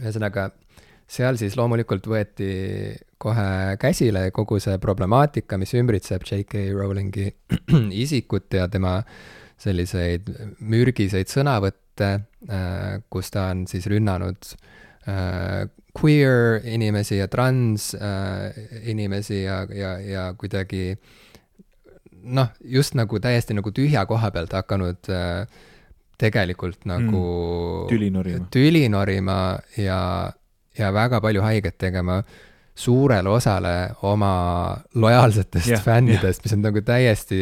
ühesõnaga, seal siis loomulikult võeti kohe käsile kogu see problemaatika, mis ümbritseb J.K. Rowlingi isikut ja tema selliseid mürgiseid sõnavõtte, äh, kus ta on siis rünnanud äh, queer inimesi ja trans äh, inimesi ja, ja, ja kuidagi noh, just nagu täiesti nagu tühja koha pealt hakanud tegelikult nagu mm, tüli norima, tüli norima ja, ja väga palju haiget tegema suurele osale oma lojaalsetest yeah, fännidest yeah., mis on nagu täiesti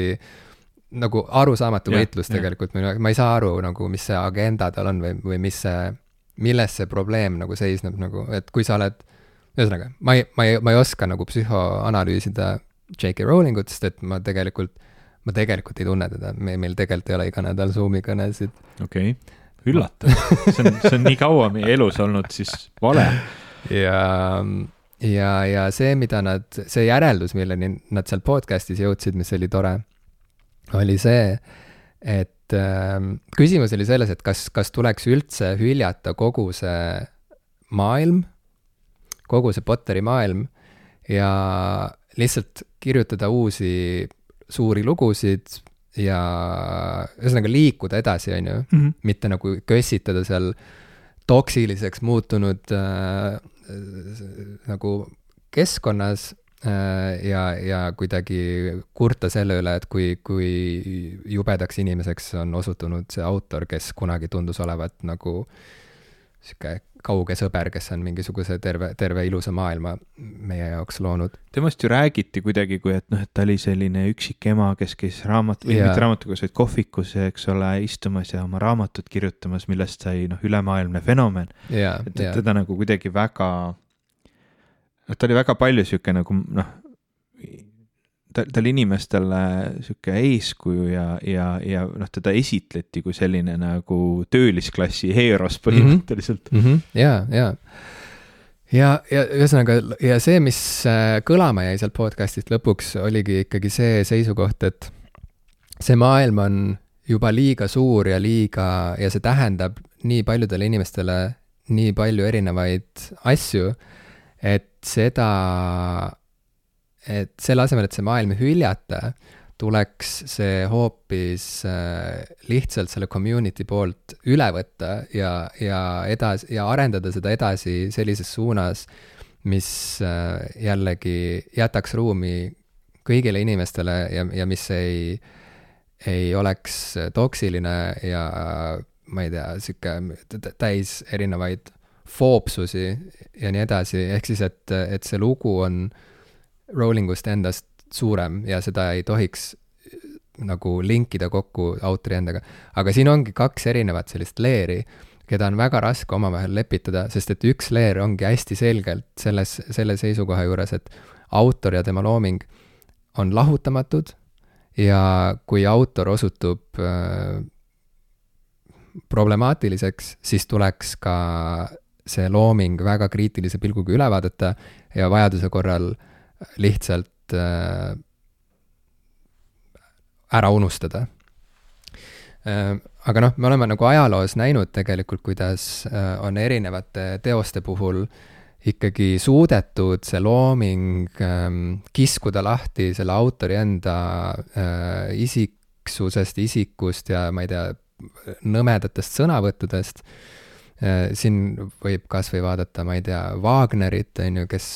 nagu arusaamatu yeah, võitlus yeah. tegelikult, ma ei saa aru nagu, mis see agenda tal on või, või mis see, milles see probleem nagu seisneb nagu, et kui sa oled, ühesõnaga, ma ei, ma ei, ma ei oska nagu psühhoanalüüsida J.K. Rowlingut, sest et ma tegelikult, ma tegelikult ei tunne teda, me, meil tegelikult ei ole iga nädal Zoomi kõnesid. okei okay., üllatav, see on, see on nii kaua meie elus olnud siis vale. ja ja, ja see, mida nad, see järeldus, milleni nad seal podcast'is jõudsid, mis oli tore, oli see, et äh, küsimus oli selles, et kas, kas tuleks üldse hüljata kogu see maailm, kogu see Potteri maailm ja lihtsalt kirjutada uusi suuri lugusid ja ühesõnaga liikuda edasi, on ju, mhm. mitte nagu kössitada seal toksiliseks muutunud äh, nagu keskkonnas äh, ja, ja kuidagi kurta selle üle, et kui, kui jubedaks inimeseks on osutunud see autor, kes kunagi tundus olevat nagu sihuke kauge sõber, kes on mingisuguse terve, terve ilusa maailma meie jaoks loonud. temast ju räägiti kuidagi, kui et noh, et ta oli selline üksik ema, kes käis raamat, või mitte raamatukogus, vaid kohvikus, eks ole, istumas ja oma raamatut kirjutamas, millest sai noh, ülemaailmne fenomen. et teda nagu kuidagi väga, noh, ta oli väga palju sihuke nagu noh ta, ta oli inimestele sihuke eeskuju ja, ja, ja noh, teda esitleti kui selline nagu töölisklassi heeros mhm. põhimõtteliselt mm. -hmm. ja, ja, ja, ja ühesõnaga ja see, mis äh, kõlama jäi sealt podcast'ist lõpuks, oligi ikkagi see seisukoht, et see maailm on juba liiga suur ja liiga ja see tähendab nii paljudele inimestele nii palju erinevaid asju, et seda et selle asemel, et see maailm hüljata, tuleks see hoopis äh, lihtsalt selle community poolt üle võtta ja, ja edasi ja arendada seda edasi sellises suunas, mis äh, jällegi jätaks ruumi kõigile inimestele ja, ja mis ei, ei oleks toksiline ja ma ei tea, sihuke täis erinevaid foopsusi ja nii edasi, ehk siis, et, et see lugu on äh, Rowlingust endast suurem ja seda ei tohiks nagu linkida kokku autori endaga. aga siin ongi kaks erinevat sellist leeri, keda on väga raske omavahel lepitada, sest et üks leer ongi hästi selgelt selles, selle seisukoha juures, et autor ja tema looming on lahutamatud ja kui autor osutub äh, problemaatiliseks, siis tuleks ka see looming väga kriitilise pilguga üle vaadata ja vajaduse korral äh, lihtsalt äh, ära unustada äh,. aga noh, me oleme nagu ajaloos näinud tegelikult, kuidas äh, on erinevate teoste puhul ikkagi suudetud see looming ähm, kiskuda lahti selle autori enda isiksusest, isikust ja ma ei tea, nõmedatest sõnavõttudest siin võib kasvõi vaadata, ma ei tea, Wagnerit, on ju, kes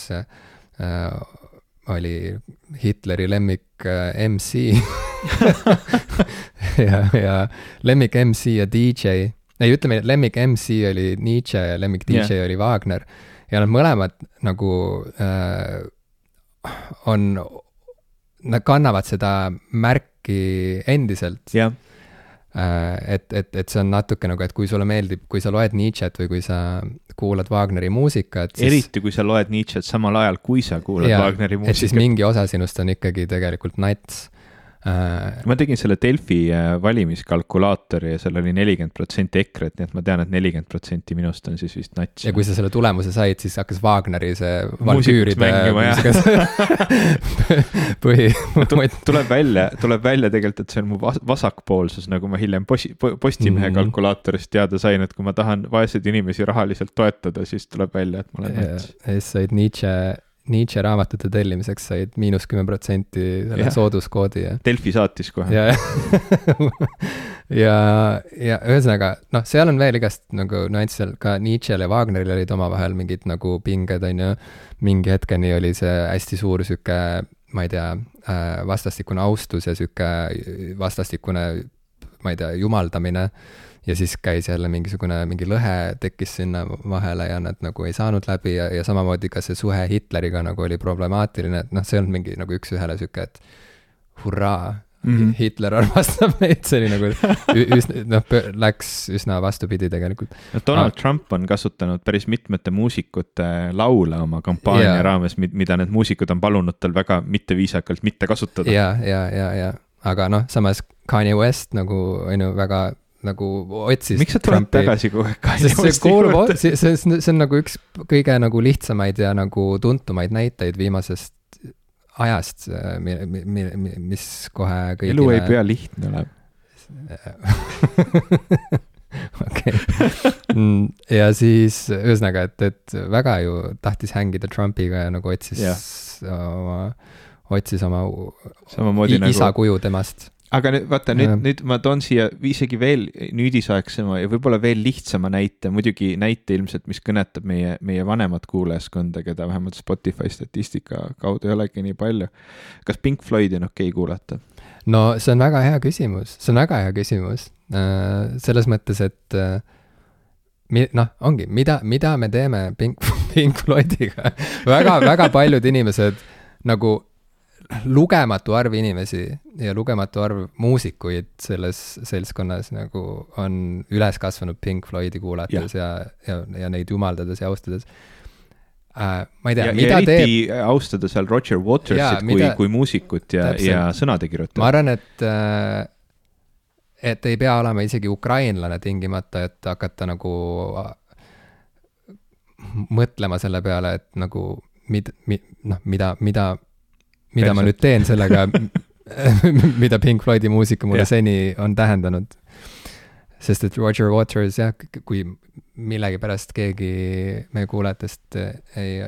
oli Hitleri lemmik äh, MC ja, ja lemmik MC ja DJ, ei ütleme, lemmik MC oli Nietzsche ja lemmik DJ yeah. oli Wagner. Ja nad mõlemad nagu äh, on, nad kannavad seda märki endiselt. Yeah et, et, et see on natuke nagu, et kui sulle meeldib, kui sa loed Nietzsche't või kui sa kuulad Wagneri muusikat, siis eriti, kui sa loed Nietzsche't samal ajal, kui sa kuulad ja, Wagneri muusikat. siis mingi osa sinust on ikkagi tegelikult nats. Äh, ma tegin selle Delfi äh, valimiskalkulaatori ja seal oli nelikümmend protsenti EKRE-t, nii et ma tean, et nelikümmend protsenti minust on siis vist nats. ja kui sa selle tulemuse said, siis hakkas Wagneri see mängima, põhi tuleb välja, tuleb välja tegelikult, et see on mu vas vasakpoolsus, nagu ma hiljem posi-, Postimehe mm -hmm. kalkulaatorist teada sain, et kui ma tahan vaeseid inimesi rahaliselt toetada, siis tuleb välja, et ma olen nats. ja siis said Nietzsche Nietzsche raamatute tellimiseks said miinus kümme protsenti selle sooduskoodi ja. Delfi saatis kohe. ja, ja, ja ühesõnaga noh, seal on veel igast nagu nüansse seal ka Nietzsche'l ja Wagneril olid omavahel mingid nagu pinged, on ju. mingi hetkeni oli see hästi suur sihuke, ma ei tea, äh, vastastikune austus ja sihuke vastastikune, ma ei tea, jumaldamine ja siis käis jälle mingisugune, mingi lõhe tekkis sinna vahele ja nad nagu ei saanud läbi ja, ja samamoodi ka see suhe Hitleriga nagu oli problemaatiline, et noh, see ei olnud mingi nagu üks-ühele sihuke, et hurraa mm, -hmm. Hitler armastab meid, see oli nagu üsna, noh, läks üsna vastupidi tegelikult. no Donald ah. Trump on kasutanud päris mitmete muusikute laule oma kampaania yeah. raames, mida need muusikud on palunud tal väga mitteviisakalt mitte kasutada. ja, ja, ja, ja, aga noh, samas Kanye West nagu on ju väga nagu otsis. miks sa tuled tagasi kogu aeg sest see kuulub, see, see, see on nagu üks kõige nagu lihtsamaid ja nagu tuntumaid näiteid viimasest ajast, mis kohe kõigile. elu ei pea lihtne olema okei. Mm, ja siis ühesõnaga, et, et väga ju tahtis hängida Trumpiga ja nagu otsis yeah. oma, otsis oma Samamoodi isa nagu... kuju temast aga nüüd vaata nüüd, nüüd ma toon siia isegi veel nüüdisaegsema ja võib-olla veel lihtsama näite, muidugi näite ilmselt, mis kõnetab meie, meie vanemat kuulajaskonda, keda vähemalt Spotify statistika kaudu ei olegi nii palju. kas Pink Floydi on okei okay kuulata? no see on väga hea küsimus, see on väga hea küsimus äh,. selles mõttes, et äh, noh, ongi, mida, mida me teeme Pink, Pink Floydiga väga, väga paljud inimesed nagu lugematu arv inimesi ja lugematu arv muusikuid selles seltskonnas nagu on üles kasvanud Pink Floydi kuulates ja, ja, ja, ja neid jumaldades ja austades äh,. ma ei tea, mida ja teeb. austada seal Roger Watersit kui, kui muusikut ja, ja sõnade kirjutajat. ma arvan, et äh, et ei pea olema isegi ukrainlane tingimata, et hakata nagu mõtlema selle peale, et nagu mid-, mi-, noh, mida, mida mida Päriselt. ma nüüd teen sellega mida Pink Floydi muusika mulle yeah. seni on tähendanud. sest et Roger Waters jah, kui millegipärast keegi meie kuulajatest ei,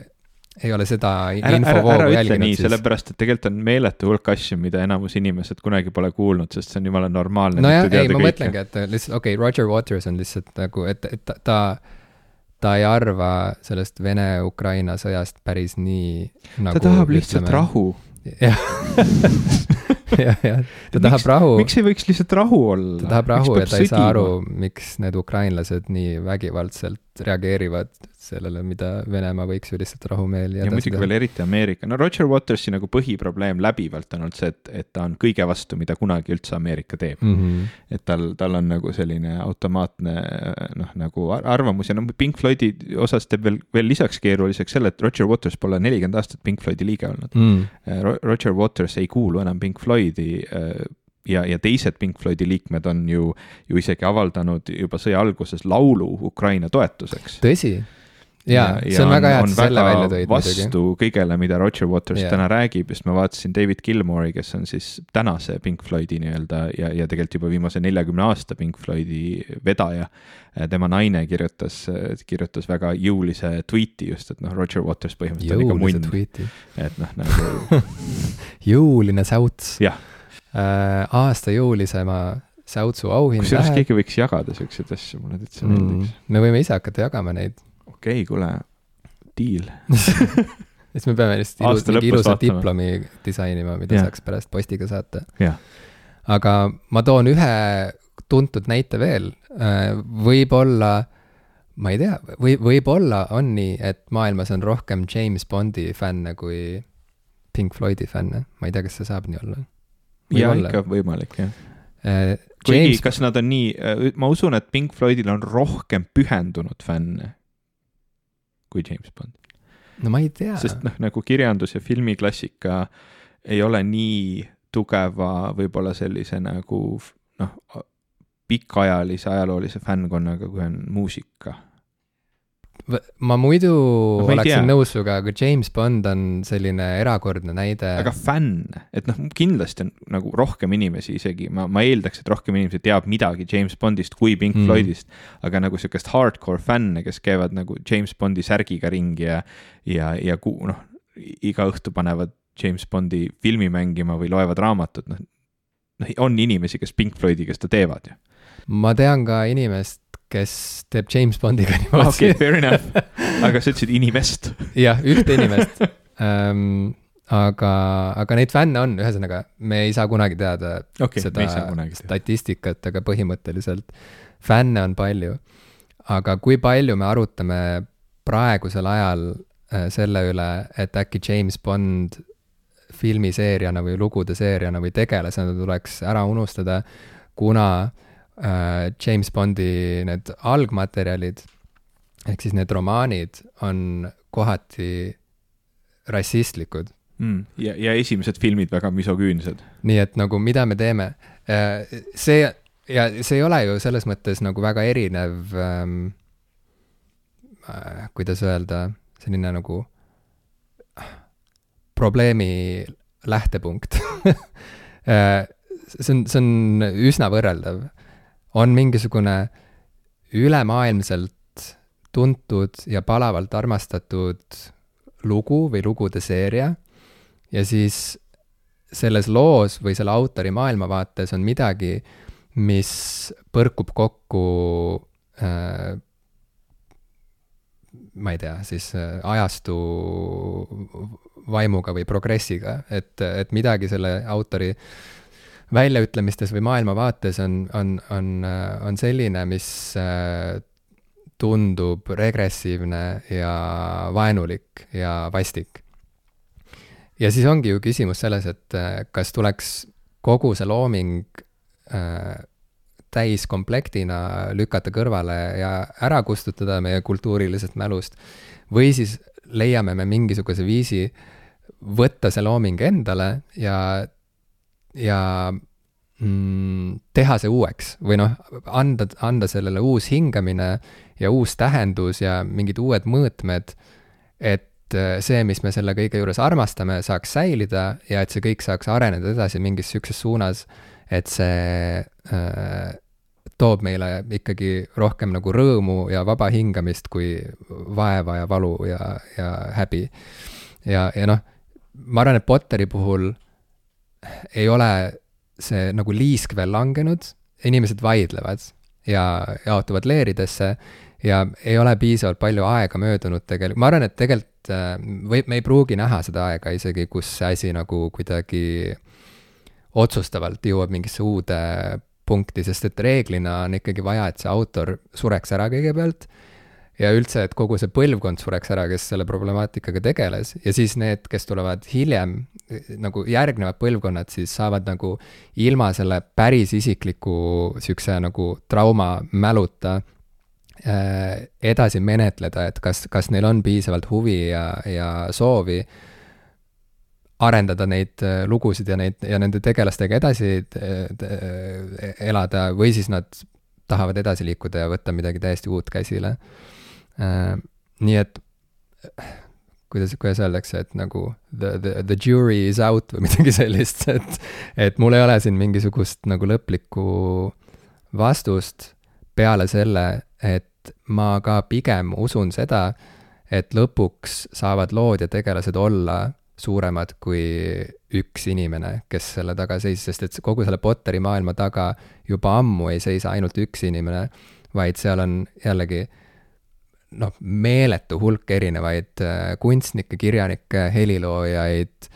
ei ole seda infovoogu jälginud. nii, sellepärast et tegelikult on meeletu hulk asju, mida enamus inimesed kunagi pole kuulnud, sest see on jumala normaalne. nojah, ei, ma mõtlengi, et lihtsalt, okei okay,, Roger Waters on lihtsalt nagu, et, et ta, ta ta ei arva sellest Vene-Ukraina sõjast päris nii nagu ta tahab lihtsalt ütleme, rahu jah jah, jah, ta tahab miks, rahu. miks ei võiks lihtsalt rahu olla? ta tahab rahu ja ta ei saa aru, miks need ukrainlased nii vägivaldselt reageerivad sellele, mida Venemaa võiks ju lihtsalt rahumeeli ja muidugi veel eriti Ameerika, no Roger Watersi nagu põhiprobleem läbivalt on olnud see, et, et ta on kõige vastu, mida kunagi üldse Ameerika teeb mm. -hmm. et tal, tal on nagu selline automaatne noh, nagu arvamus ja noh, Pink Floydi osas teeb veel, veel lisaks keeruliseks selle, et Roger Waters pole nelikümmend aastat Pink Floydi liige olnud mm.. Roger Waters ei kuulu enam Pink Floydi äh, ja, ja teised Pink Floydi liikmed on ju, ju isegi avaldanud juba sõja alguses laulu Ukraina toetuseks. tõsi? Jaa, see on väga hea, et sa selle välja tõid vastu kõigele, mida Roger Waters yeah. täna räägib, just ma vaatasin David Gilmore'i, kes on siis tänase Pink Floydi nii-öelda ja, ja tegelikult juba viimase neljakümne aasta Pink Floydi vedaja. tema naine kirjutas, kirjutas väga jõulise tweet'i just, et noh, Roger Waters põhimõtteliselt on ikka munn. et noh, nagu jõuline säuts. jah äh, aasta jõulisema säutsu auhind kusjuures keegi võiks jagada siukseid asju, mulle täitsa mm, meeldiks. me võime ise hakata jagama neid. Okei okay,, kuule, deal. Siis me peame lihtsalt ilu, mingi ilusa diplomi disainima, mida yeah. saaks pärast postiga saata. Yeah.. aga ma toon ühe tuntud näite veel, äh, võib-olla ma ei tea, või võib-olla on nii, et maailmas on rohkem James Bondi fänne kui Pink Floydi fänne, ma ei tea, kas see saab nii olla. Ja ikka võimalik, jah. Äh,. kuigi, kas nad on nii, äh, ma usun, et Pink Floydil on rohkem pühendunud fänne kui James Bond. no ma ei tea. sest noh, nagu kirjandus ja filmiklassika ei ole nii tugeva võib-olla sellise nagu noh, pikaajalise ajaloolise fännkonnaga, kui on muusika ma muidu No ma oleksin tea. nõus sinuga, aga James Bond on selline erakordne näide. aga fänn, et noh, kindlasti on nagu rohkem inimesi isegi, ma, ma eeldaks, et rohkem inimesi teab midagi James Bondist kui Pink Mm. Floydist, aga nagu sihukest hardcore fänne, kes käivad nagu James Bondi särgiga ringi ja, ja, ja noh, iga õhtu panevad James Bondi filmi mängima või loevad raamatut, noh, noh, on inimesi, kes Pink Floydiga seda teevad ju. ma tean ka inimest, kes teeb James Bondiga okei niimoodi okay,, fair enough, aga sa ütlesid inimest. jah, ühte inimest ähm,. aga, aga neid fänne on, ühesõnaga, me ei saa kunagi teada okei okay,, seda kunagi teada. statistikat, aga põhimõtteliselt fänne on palju. aga kui palju me arutame praegusel ajal äh, selle üle, et äkki James Bond filmiseeriana või lugude seeriana või tegelasena tuleks ära unustada, kuna äh, James Bondi need algmaterjalid ehk siis need romaanid on kohati rassistlikud mm.. ja, ja esimesed filmid väga misogüünsed. nii et nagu mida me teeme, see ja see ei ole ju selles mõttes nagu väga erinev ähm,, äh, kuidas öelda, selline nagu probleemi lähtepunkt Äh, see on, see on üsna võrreldav. On mingisugune ülemaailmselt tuntud ja palavalt armastatud lugu või lugude seeria. Ja siis selles loos või selle autori maailmavaates on midagi, mis põrkub kokku äh, ma ei tea, siis äh, ajastu vaimuga või progressiga, et, et midagi selle autori väljaütlemistes või maailmavaates on, on, on, on selline, mis äh, tundub regressiivne ja vaenulik ja vastik. Ja siis ongi ju küsimus selles, et äh, kas tuleks kogu see looming äh, täiskomplektina lükata kõrvale ja ära kustutada meie kultuurilisest mälust või siis leiame me mingisuguse viisi võtta see looming endale ja, ja mm, teha see uueks või noh, anda, anda sellele uus hingamine ja uus tähendus ja mingid uued mõõtmed, et äh, see, mis me selle kõige juures armastame, saaks säilida ja et see kõik saaks areneda edasi mingis niisuguses suunas, et see äh, toob meile ikkagi rohkem nagu rõõmu ja vaba hingamist kui vaeva ja valu ja, ja häbi. ja, ja noh, ma arvan, et Potteri puhul ei ole see nagu liisk veel langenud, inimesed vaidlevad ja jaotuvad leeridesse ja ei ole piisavalt palju aega möödunud tegelikult, ma arvan, et tegelikult äh, või me ei pruugi näha seda aega isegi, kus see asi nagu kuidagi otsustavalt jõuab mingisse uude punkti, sest et reeglina on ikkagi vaja, et see autor sureks ära kõigepealt ja üldse, et kogu see põlvkond sureks ära, kes selle problemaatikaga tegeles ja siis need, kes tulevad hiljem, nagu järgnevad põlvkonnad, siis saavad nagu ilma selle päris isikliku niisuguse nagu trauma mäluta äh, edasi menetleda, et kas, kas neil on piisavalt huvi ja, ja soovi arendada neid äh, lugusid ja neid ja nende tegelastega edasi t- t- elada või siis nad tahavad edasi liikuda ja võtta midagi täiesti uut käsile äh,. Nii et kuidas, kuidas öeldakse, et nagu the, the, the jury is out või midagi sellist, et et mul ei ole siin mingisugust nagu lõplikku vastust peale selle, et ma ka pigem usun seda, et lõpuks saavad lood ja tegelased olla suuremad kui üks inimene, kes selle taga seisis, sest et kogu selle Potteri maailma taga juba ammu ei seisa ainult üks inimene, vaid seal on jällegi noh, meeletu hulk erinevaid äh, kunstnikke, kirjanikke, heliloojaid,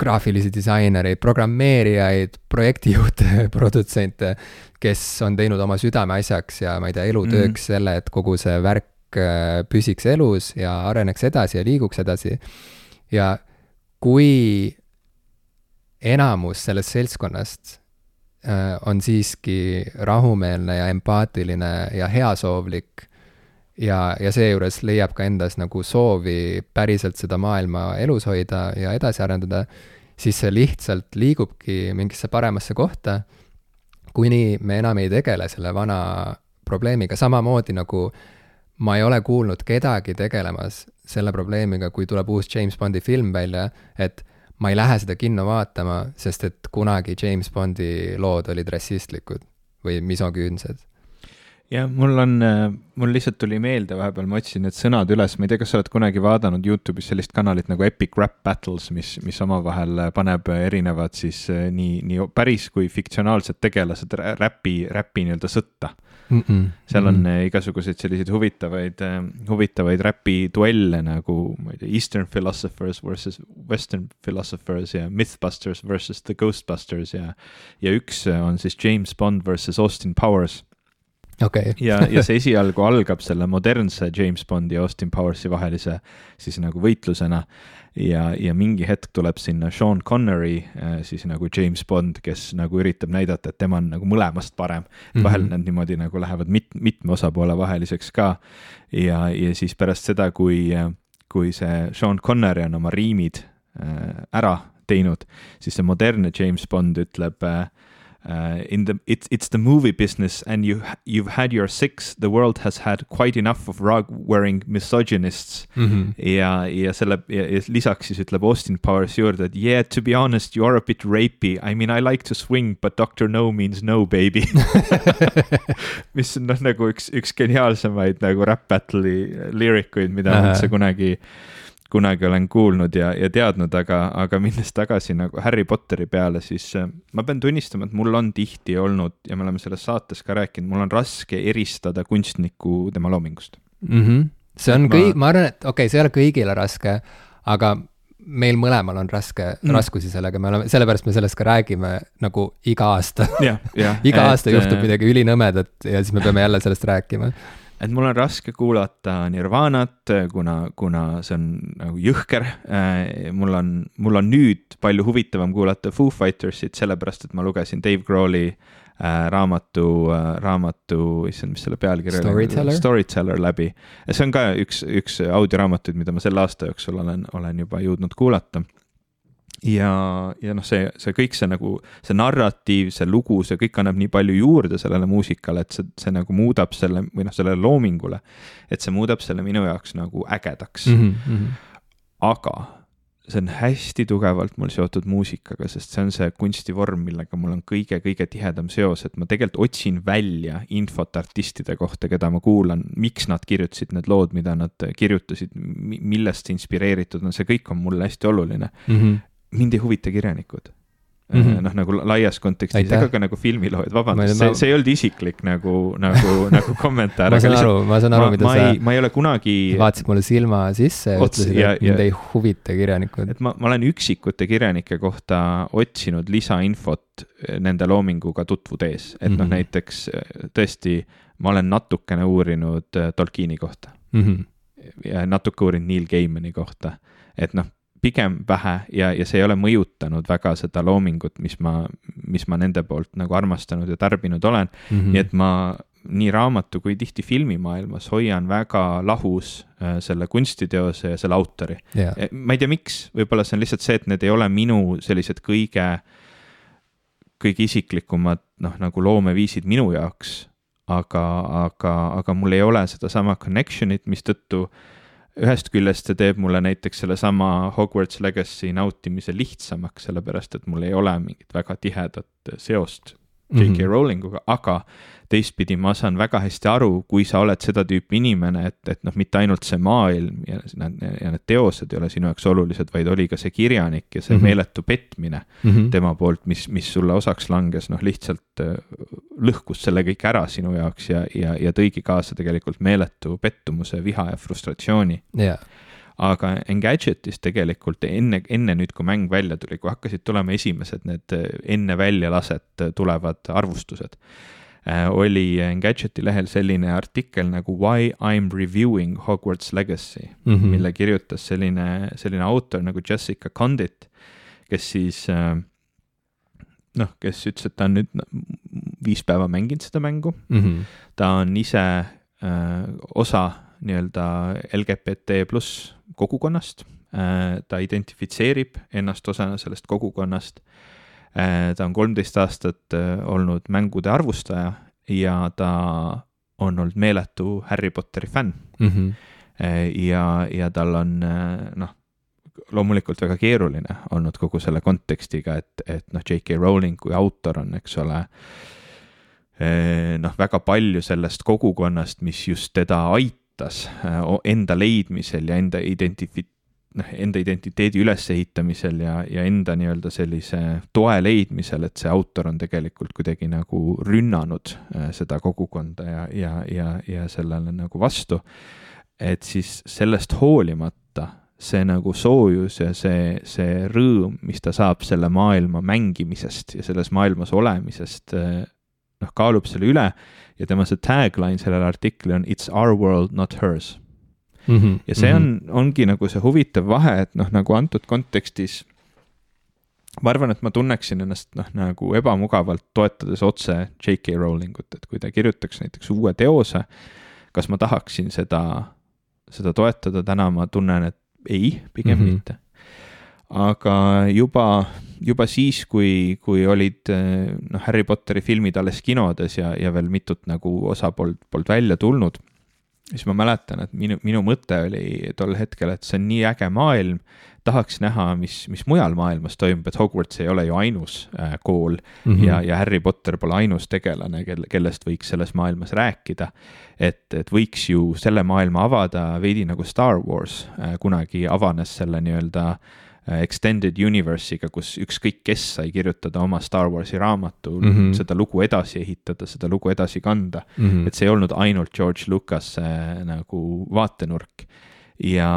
graafilisi disainereid, programmeerijaid, projektijuhte, produtsente, kes on teinud oma südameasjaks ja ma ei tea, elutööks mm. selle, et kogu see värk äh, püsiks elus ja areneks edasi ja liiguks edasi ja kui enamus sellest seltskonnast äh, on siiski rahumeelne ja empaatiline ja heasoovlik ja, ja seejuures leiab ka endas nagu soovi päriselt seda maailma elus hoida ja edasi arendada, siis see lihtsalt liigubki mingisse paremasse kohta, kuni me enam ei tegele selle vana probleemiga, samamoodi nagu ma ei ole kuulnud kedagi tegelemas selle probleemiga, kui tuleb uus James Bondi film välja, et ma ei lähe seda kinno vaatama, sest et kunagi James Bondi lood olid rassistlikud või misoküünsed jah, mul on, mul lihtsalt tuli meelde vahepeal, ma otsisin need sõnad üles, ma ei tea, kas sa oled kunagi vaadanud Youtube'is sellist kanalit nagu Epic Rap Battles, mis, mis omavahel paneb erinevad siis eh, nii, nii päris kui fiktsionaalsed tegelased räpi, räpi nii-öelda sõtta mm. -mm. seal on mm -mm. igasuguseid selliseid huvitavaid, huvitavaid räpiduelle nagu, ma ei tea, Eastern Philosophers versus Western Philosophers ja Mythbusters versus The Ghostbusters ja, ja üks on siis James Bond versus Austin Powers okay. ja, ja see esialgu algab selle modernse James Bondi ja Austin Powersi vahelise siis nagu võitlusena. ja, ja mingi hetk tuleb sinna Sean Connery äh, siis nagu James Bond, kes nagu üritab näidata, et tema on nagu mõlemast parem mm. -hmm. vahel nad niimoodi nagu lähevad mit-, mitme osapoole vaheliseks ka. ja, ja siis pärast seda, kui, kui see Sean Connery on oma riimid äh, ära teinud, siis see modernne James Bond ütleb äh, uh, in the it's it's the movie business and you you've had your six the world has had quite enough of rug wearing misogynists. Mm -hmm. ja ja selle ja, ja lisaks siis ütleb Austin Powers juurde et yeah to be honest you are a bit rapey. I mean I like to swing but doctor no means no baby. Mis on noh nagu üks üks geniaalsemaid nagu rap battle'i lirikuid mida ma üldse kunagi kunagi olen kuulnud ja, ja teadnud, aga, aga minnes tagasi nagu Harry Potteri peale, siis äh, ma pean tunnistama, et mul on tihti olnud ja me oleme selles saates ka rääkinud, mul on raske eristada kunstnikku tema loomingust mm. -hmm. see on ma... kõik, ma arvan, et okei okay,, see ei ole kõigile raske, aga meil mõlemal on raske mm., raskusi sellega, me oleme, sellepärast me sellest ka räägime nagu iga aasta iga aasta juhtub äh, midagi ülinõmedat ja siis me peame jälle sellest rääkima et mul on raske kuulata Nirvanat, kuna, kuna see on nagu jõhker. Äh, mul on, mul on nüüd palju huvitavam kuulata Foo Fightersit, sellepärast et ma lugesin Dave Grohli äh, raamatu äh,, raamatu, issand, mis selle pealkiri oli? Storyteller läbi. see on ka üks, üks audioraamatuid, mida ma selle aasta jooksul olen, olen juba jõudnud kuulata ja, ja noh, see, see kõik see nagu, see narratiiv, see lugu, see kõik annab nii palju juurde sellele muusikale, et see, see nagu muudab selle või noh, sellele loomingule. et see muudab selle minu jaoks nagu ägedaks mm. -hmm. aga see on hästi tugevalt mul seotud muusikaga, sest see on see kunstivorm, millega mul on kõige-kõige tihedam seos, et ma tegelikult otsin välja infot artistide kohta, keda ma kuulan, miks nad kirjutasid need lood, mida nad kirjutasid, millest inspireeritud on, see kõik on mulle hästi oluline mm. -hmm mind ei huvita kirjanikud mm -hmm. noh, nagu laias kontekstis, ega ka nagu filmiloojad, vabandust, see, see ei olnud isiklik nagu, nagu, nagu kommentaar. ma saan aru, ma saan aru, mida ma sa. ma ei ole kunagi. vaatasid mulle silma sisse ja ütlesid, et mind ei huvita kirjanikud. et ma, ma olen üksikute kirjanike kohta otsinud lisainfot nende loominguga tutvudes, et mm -hmm. noh, mhm. näiteks tõesti, ma olen natukene uurinud äh, Tolkieni kohta mm. -hmm. ja natuke uurinud Neil Gaimani kohta, et noh pigem vähe ja, ja see ei ole mõjutanud väga seda loomingut, mis ma, mis ma nende poolt nagu armastanud ja tarbinud olen mm. -hmm. nii et ma nii raamatu kui tihti filmimaailmas hoian väga lahus äh, selle kunstiteose ja selle autori yeah.. ma ei tea, miks, võib-olla see on lihtsalt see, et need ei ole minu sellised kõige, kõige isiklikumad noh, nagu loomeviisid minu jaoks, aga, aga, aga mul ei ole sedasama connection'it, mistõttu äh, ühest küljest see teeb mulle näiteks sellesama Hogwarts Legacy nautimise lihtsamaks, sellepärast et mul ei ole mingit väga tihedat seost J.K. Mm -hmm. Rowlinguga, aga teistpidi ma saan väga hästi aru, kui sa oled seda tüüpi inimene, et, et noh, mitte ainult see maailm ja need, ja need teosed ei ole sinu jaoks olulised, vaid oli ka see kirjanik ja see mm -hmm. meeletu petmine mm -hmm. tema poolt, mis, mis sulle osaks langes, noh, lihtsalt äh, lõhkus selle kõik ära sinu jaoks ja, ja, ja tõigi kaasa tegelikult meeletu pettumuse, viha ja frustratsiooni yeah aga Engadgetis tegelikult enne, enne nüüd, kui mäng välja tuli, kui hakkasid tulema esimesed need äh, enne väljalaset äh, tulevad arvustused oli Engadgeti lehel selline artikkel nagu Why I m reviewing Hogwarts Legacy mm, -hmm. mille kirjutas selline, selline autor nagu Jessica Condit, kes siis äh, noh, kes ütles, et ta on nüüd viis päeva mänginud seda mängu mm. -hmm. ta on ise äh, osa nii-öelda LGBT pluss kogukonnast, ta identifitseerib ennast osana sellest kogukonnast, ta on kolmteist aastat olnud mängude arvustaja ja ta on olnud meeletu Harry Potteri fänn mm. -hmm. ja, ja tal on noh, loomulikult väga keeruline olnud kogu selle kontekstiga, et, et noh, J.K. Rowling kui autor on, eks ole, noh, väga palju sellest kogukonnast, mis just teda aitas enda leidmisel ja enda identifi-, noh, enda identiteedi ülesehitamisel ja, ja enda nii-öelda sellise toe leidmisel, et see autor on tegelikult kuidagi nagu rünnanud äh, seda kogukonda ja, ja, ja, ja sellele nagu vastu. et siis sellest hoolimata see nagu soojus ja see, see rõõm, mis ta saab selle maailma mängimisest ja selles maailmas olemisest, äh, noh, kaalub selle üle ja tema see tagline sellele artiklile on It's our world, not hers mm. -hmm. ja see on, ongi nagu see huvitav vahe, et noh, nagu antud kontekstis ma arvan, et ma tunneksin ennast noh, nagu ebamugavalt toetades otse J.K. Rowlingut, et kui ta kirjutaks näiteks uue teose, kas ma tahaksin seda, seda toetada, täna ma tunnen, et ei, pigem mm -hmm. mitte. aga juba, juba siis, kui, kui olid noh, Harry Potteri filmid alles kinodes ja, ja veel mitut nagu osa polnud, polnud välja tulnud siis ma mäletan, et minu, minu mõte oli tol hetkel, et see on nii äge maailm, tahaks näha, mis, mis mujal maailmas toimub, et Hogwarts ei ole ju ainus äh, kool mm -hmm. ja, ja Harry Potter pole ainus tegelane, kel, kellest võiks selles maailmas rääkida. et, et võiks ju selle maailma avada veidi nagu Star Wars äh, kunagi avanes selle nii-öelda Äh, extended Universe'iga, kus ükskõik kes sai kirjutada oma Star Warsi raamatu mm, -hmm. seda lugu edasi ehitada, seda lugu edasi kanda mm. -hmm. et see ei olnud ainult George Lucas äh, nagu vaatenurk. ja,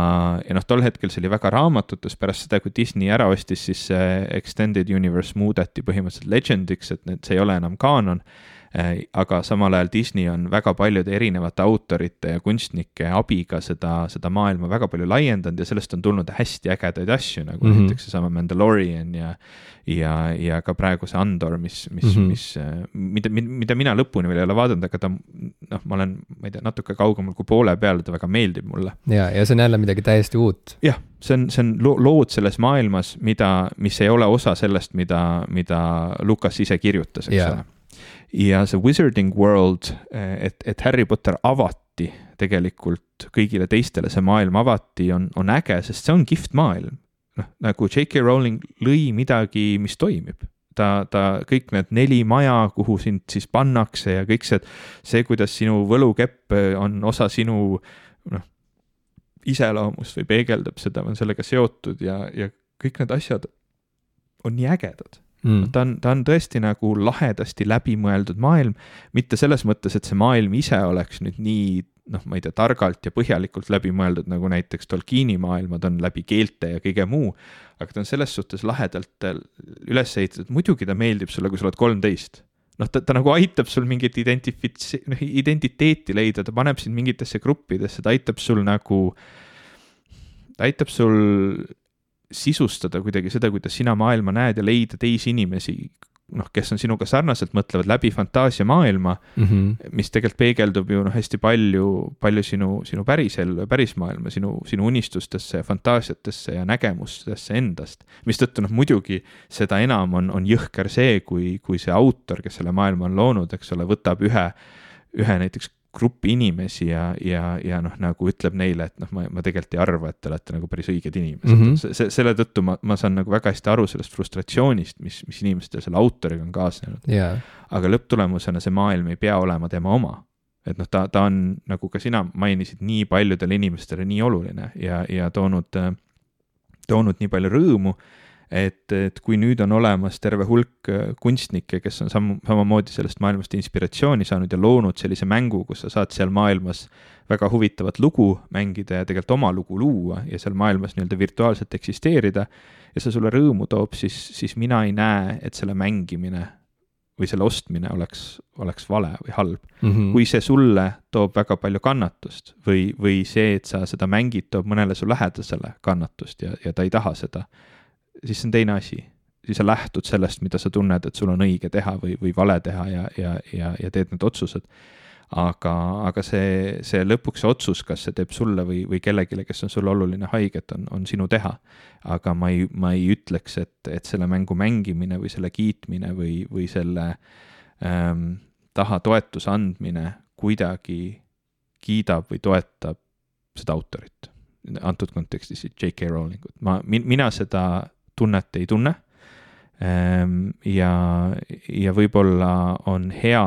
ja noh, tol hetkel see oli väga raamatutes, pärast seda, kui Disney ära ostis, siis see Extended Universe muudeti põhimõtteliselt Legendiks, et need, see ei ole enam kaanon Äh, aga samal ajal Disney on väga paljude erinevate autorite ja kunstnike abiga seda, seda maailma väga palju laiendanud ja sellest on tulnud hästi ägedaid asju, nagu mm -hmm. näiteks seesama Mandalorian ja ja, ja ka praegu see Andor, mis, mis mm, -hmm. mis, äh, mida, mida mina lõpuni veel ei ole vaadanud, aga ta noh, ma olen, ma ei tea, natuke kaugemal kui poole peal, ta väga meeldib mulle. ja, ja see on jälle midagi täiesti uut. jah, see on, see on lood selles maailmas, mida, mis ei ole osa sellest, mida, mida Lukas ise kirjutas, eks ole ja see Wizarding World, et, et Harry Potter avati tegelikult kõigile teistele, see maailm avati, on, on äge, sest see on kihvt maailm. noh, nagu J.K. Rowling lõi midagi, mis toimib ta, ta kõik need neli maja, kuhu sind siis pannakse ja kõik see, see, kuidas sinu võlukepp on osa sinu noh, iseloomust või peegeldab seda, on sellega seotud ja, ja kõik need asjad on nii ägedad mm.. ta on, ta on tõesti nagu lahedasti läbimõeldud maailm, mitte selles mõttes, et see maailm ise oleks nüüd nii noh, ma ei tea, targalt ja põhjalikult läbimõeldud, nagu näiteks Tolkieni maailmad on läbi keelte ja kõige muu, aga ta on selles suhtes lahedalt äh, üles ehitatud, muidugi ta meeldib sulle, kui sa oled kolmteist. Noh, ta, ta nagu aitab sul mingit identifitsi-, noh, identiteeti leida, ta paneb sind mingitesse gruppidesse, ta aitab sul nagu, ta aitab sul sisustada kuidagi seda, kuidas sina maailma näed ja leida teisi inimesi, noh, kes on sinuga sarnaselt, mõtlevad läbi fantaasiamaailma mm, -hmm. mis tegelikult peegeldub ju noh, hästi palju, palju sinu, sinu pärisellu ja pärismaailma, sinu, sinu unistustesse ja fantaasiatesse ja nägemustesse endast. mistõttu noh, muidugi seda enam on, on jõhker see, kui, kui see autor, kes selle maailma on loonud, eks ole, võtab ühe, ühe näiteks gruppi inimesi ja, ja, ja noh, nagu ütleb neile, et noh, ma, ma tegelikult ei arva, et te olete nagu päris õiged inimesed mm. -hmm. see, selle tõttu ma, ma saan nagu väga hästi aru sellest frustratsioonist, mis, mis inimestel selle autoriga on kaasnenud yeah.. aga lõpptulemusena see maailm ei pea olema tema oma. et noh, ta, ta on, nagu ka sina mainisid, nii paljudele inimestele nii oluline ja, ja toonud, toonud nii palju rõõmu et, et kui nüüd on olemas terve hulk äh, kunstnikke, kes on sam-, samamoodi sellest maailmast inspiratsiooni saanud ja loonud sellise mängu, kus sa saad seal maailmas väga huvitavat lugu mängida ja tegelikult oma lugu luua ja seal maailmas nii-öelda virtuaalselt eksisteerida ja see sulle rõõmu toob, siis, siis mina ei näe, et selle mängimine või selle ostmine oleks, oleks vale või halb mm. -hmm. kui see sulle toob väga palju kannatust või, või see, et sa seda mängid, toob mõnele su lähedasele kannatust ja, ja ta ei taha seda siis see on teine asi. siis sa lähtud sellest, mida sa tunned, et sul on õige teha või, või vale teha ja, ja, ja, ja teed need otsused. aga, aga see, see lõpuks see otsus, kas see teeb sulle või, või kellelegi, kes on sulle oluline haiget, on, on sinu teha. aga ma ei, ma ei ütleks, et, et selle mängu mängimine või selle kiitmine või, või selle ähm, taha toetuse andmine kuidagi kiidab või toetab seda autorit. antud kontekstis J.K. Rowlingut, ma, mina seda tunnet ei tunne ähm,. ja, ja võib-olla on hea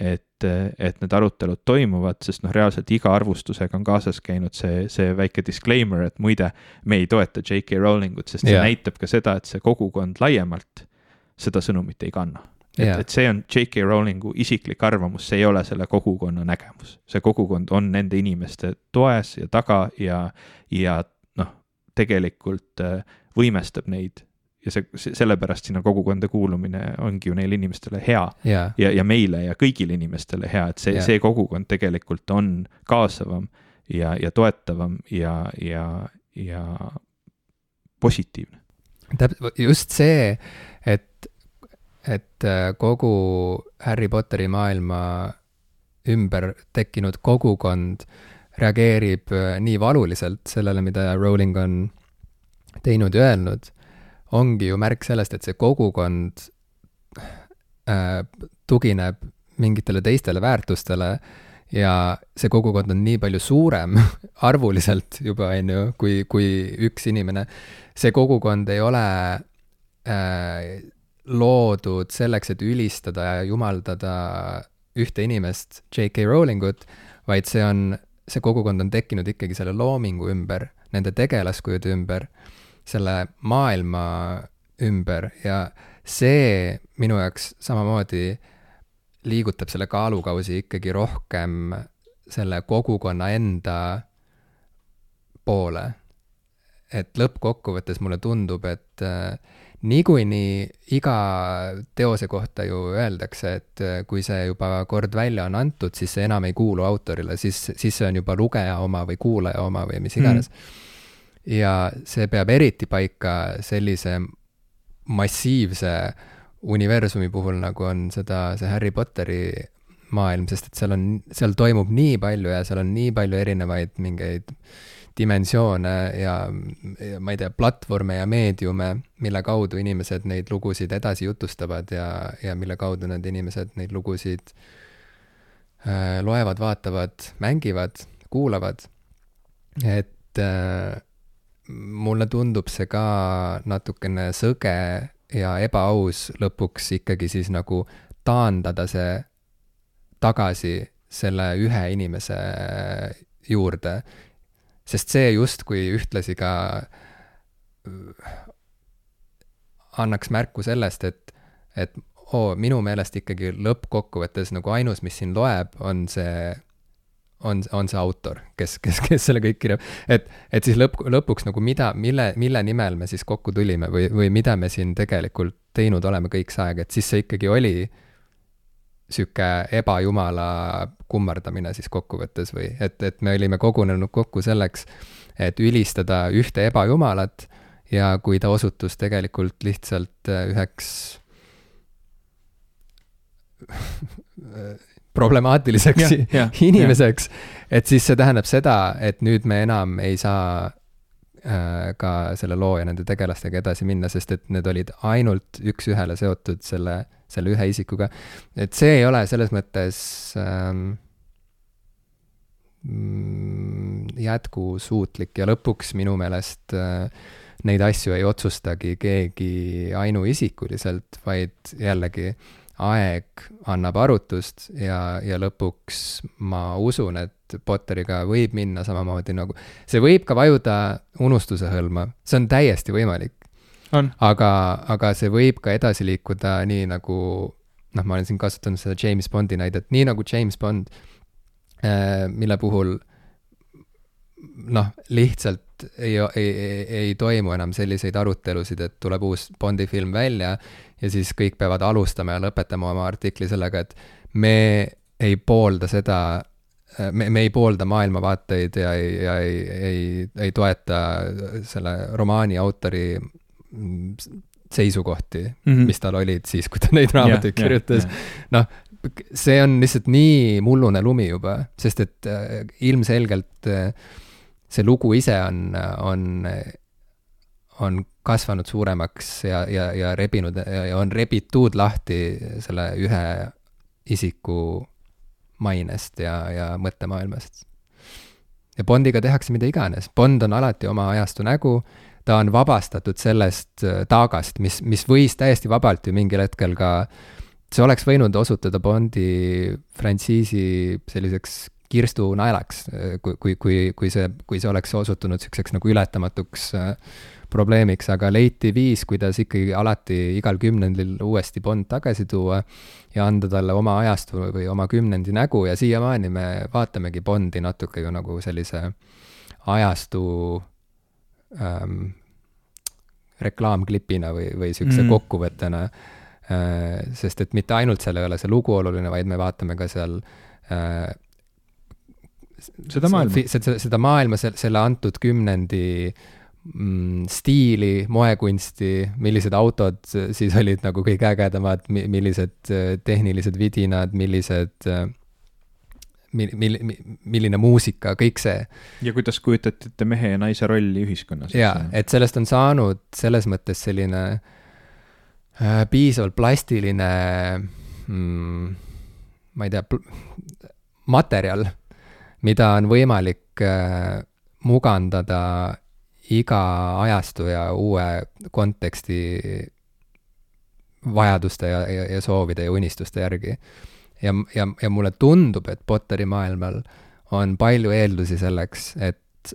et, et need arutelud toimuvad, sest noh, reaalselt iga arvustusega on kaasas käinud see, see väike disclaimer, et muide, me ei toeta J.K. Rowlingut, sest see yeah. näitab ka seda, et see kogukond laiemalt seda sõnumit ei kanna. et yeah., et see on J.K. Rowlingu isiklik arvamus, see ei ole selle kogukonna nägemus. see kogukond on nende inimeste toes ja taga ja, ja noh, tegelikult äh, võimestab neid ja see, sellepärast sinna kogukonda kuulumine ongi ju neile inimestele hea yeah. ja, ja meile ja kõigile inimestele hea, et see yeah., see kogukond tegelikult on kaasavam ja, ja toetavam ja, ja, ja positiivne. täpselt, just see, et, et äh, kogu Harry Potteri maailma ümber tekkinud kogukond reageerib äh, nii valuliselt sellele, mida Rowling on teinud ja öelnud ongi ju märk sellest, et see kogukond äh, tugineb mingitele teistele väärtustele ja see kogukond on nii palju suurem arvuliselt juba, on ju, kui, kui üks inimene. see kogukond ei ole äh, loodud selleks, et ülistada ja jumaldada ühte inimest, J.K. Rowlingut, vaid see on, see kogukond on tekkinud ikkagi selle loomingu ümber, nende tegelaskujude ümber selle maailma ümber ja see minu jaoks samamoodi liigutab selle kaalukausi ikkagi rohkem selle kogukonna enda poole. et lõppkokkuvõttes mulle tundub, et äh, niikuinii iga teose kohta ju öeldakse, et äh, kui see juba kord välja on antud, siis see enam ei kuulu autorile, siis, siis see on juba lugeja oma või kuulaja oma või mis iganes mm ja see peab eriti paika sellise massiivse universumi puhul, nagu on seda, see Harry Potteri maailm, sest et seal on, seal toimub nii palju ja seal on nii palju erinevaid mingeid dimensioone ja, ja ma ei tea, platvorme ja meediume, mille kaudu inimesed neid lugusid edasi jutustavad ja, ja mille kaudu need inimesed neid lugusid äh, loevad, vaatavad, mängivad, kuulavad. et äh, mulle tundub see ka natukene sõge ja ebaaus lõpuks ikkagi siis nagu taandada see tagasi selle ühe inimese juurde. sest see justkui ühtlasi ka äh, annaks märku sellest, et, et oo, minu meelest ikkagi lõppkokkuvõttes nagu ainus, mis siin loeb, on see on, on see autor, kes, kes, kes selle kõik kirjab. et, et siis lõpp, lõpuks nagu mida, mille, mille nimel me siis kokku tulime või, või mida me siin tegelikult teinud oleme kõik see aeg, et siis see ikkagi oli sihuke ebajumala kummardamine siis kokkuvõttes või et, et me olime kogunenud kokku selleks, et ülistada ühte ebajumalat ja kui ta osutus tegelikult lihtsalt üheks problemaatiliseks ja, ja, inimeseks, et siis see tähendab seda, et nüüd me enam ei saa äh, ka selle loo ja nende tegelastega edasi minna, sest et need olid ainult üks-ühele seotud selle, selle ühe isikuga. et see ei ole selles mõttes ähm, mm, jätkusuutlik ja lõpuks minu meelest äh, neid asju ei otsustagi keegi ainuisikuliselt, vaid jällegi äh, aeg annab arutust ja, ja lõpuks ma usun, et Potteriga võib minna samamoodi nagu, see võib ka vajuda unustuse hõlma, see on täiesti võimalik. aga, aga see võib ka edasi liikuda nii nagu noh, ma olen siin kasutanud seda James Bondi näidet, nii nagu James Bond, äh, mille puhul noh, lihtsalt ei, ei, ei, ei toimu enam selliseid arutelusid, et tuleb uus Bondi film välja ja siis kõik peavad alustama ja lõpetama oma artikli sellega, et me ei poolda seda, me, me ei poolda maailmavaateid ja ei, ja ei, ei, ei toeta selle romaani autori seisukohti mm, -hmm. mis tal olid siis, kui ta neid raamatuid kirjutas. noh, see on lihtsalt nii mullune lumi juba, sest et äh, ilmselgelt äh, see lugu ise on, on, on kasvanud suuremaks ja, ja, ja rebinud ja on rebitud lahti selle ühe isiku mainest ja, ja mõttemaailmast. ja Bondiga tehakse mida iganes, Bond on alati oma ajastu nägu, ta on vabastatud sellest taagast, mis, mis võis täiesti vabalt ju mingil hetkel ka äh, see oleks võinud osutuda Bondi frantsiisi selliseks kirstunaelaks, kui, kui, kui, kui see, kui see oleks osutunud niisuguseks nagu ületamatuks äh, probleemiks, aga leiti viis, kuidas ikkagi alati igal kümnendil uuesti Bond tagasi tuua ja anda talle oma ajastu või oma kümnendi nägu ja siiamaani me vaatamegi Bondi natuke ju nagu sellise ajastu ähm, reklaamklipina või, või niisuguse mm. kokkuvõttena Äh, sest et mitte ainult seal ei ole see lugu oluline, vaid me vaatame ka seal äh, seda maailma, seda, seda maailma, selle antud kümnendi mm, stiili, moekunsti, millised autod siis olid nagu kõige ägedamad, millised äh, tehnilised vidinad, millised mil-, mil-, milline muusika, kõik see. ja kuidas kujutati ette mehe ja naise rolli ühiskonnas. jaa, et sellest on saanud selles mõttes selline äh, Äh, piisavalt plastiline mm,, ma ei tea, materjal, mida on võimalik äh, mugandada iga ajastu ja uue konteksti vajaduste ja, ja, ja soovide ja unistuste järgi. ja, ja, ja mulle tundub, et Potteri maailmal on palju eeldusi selleks, et,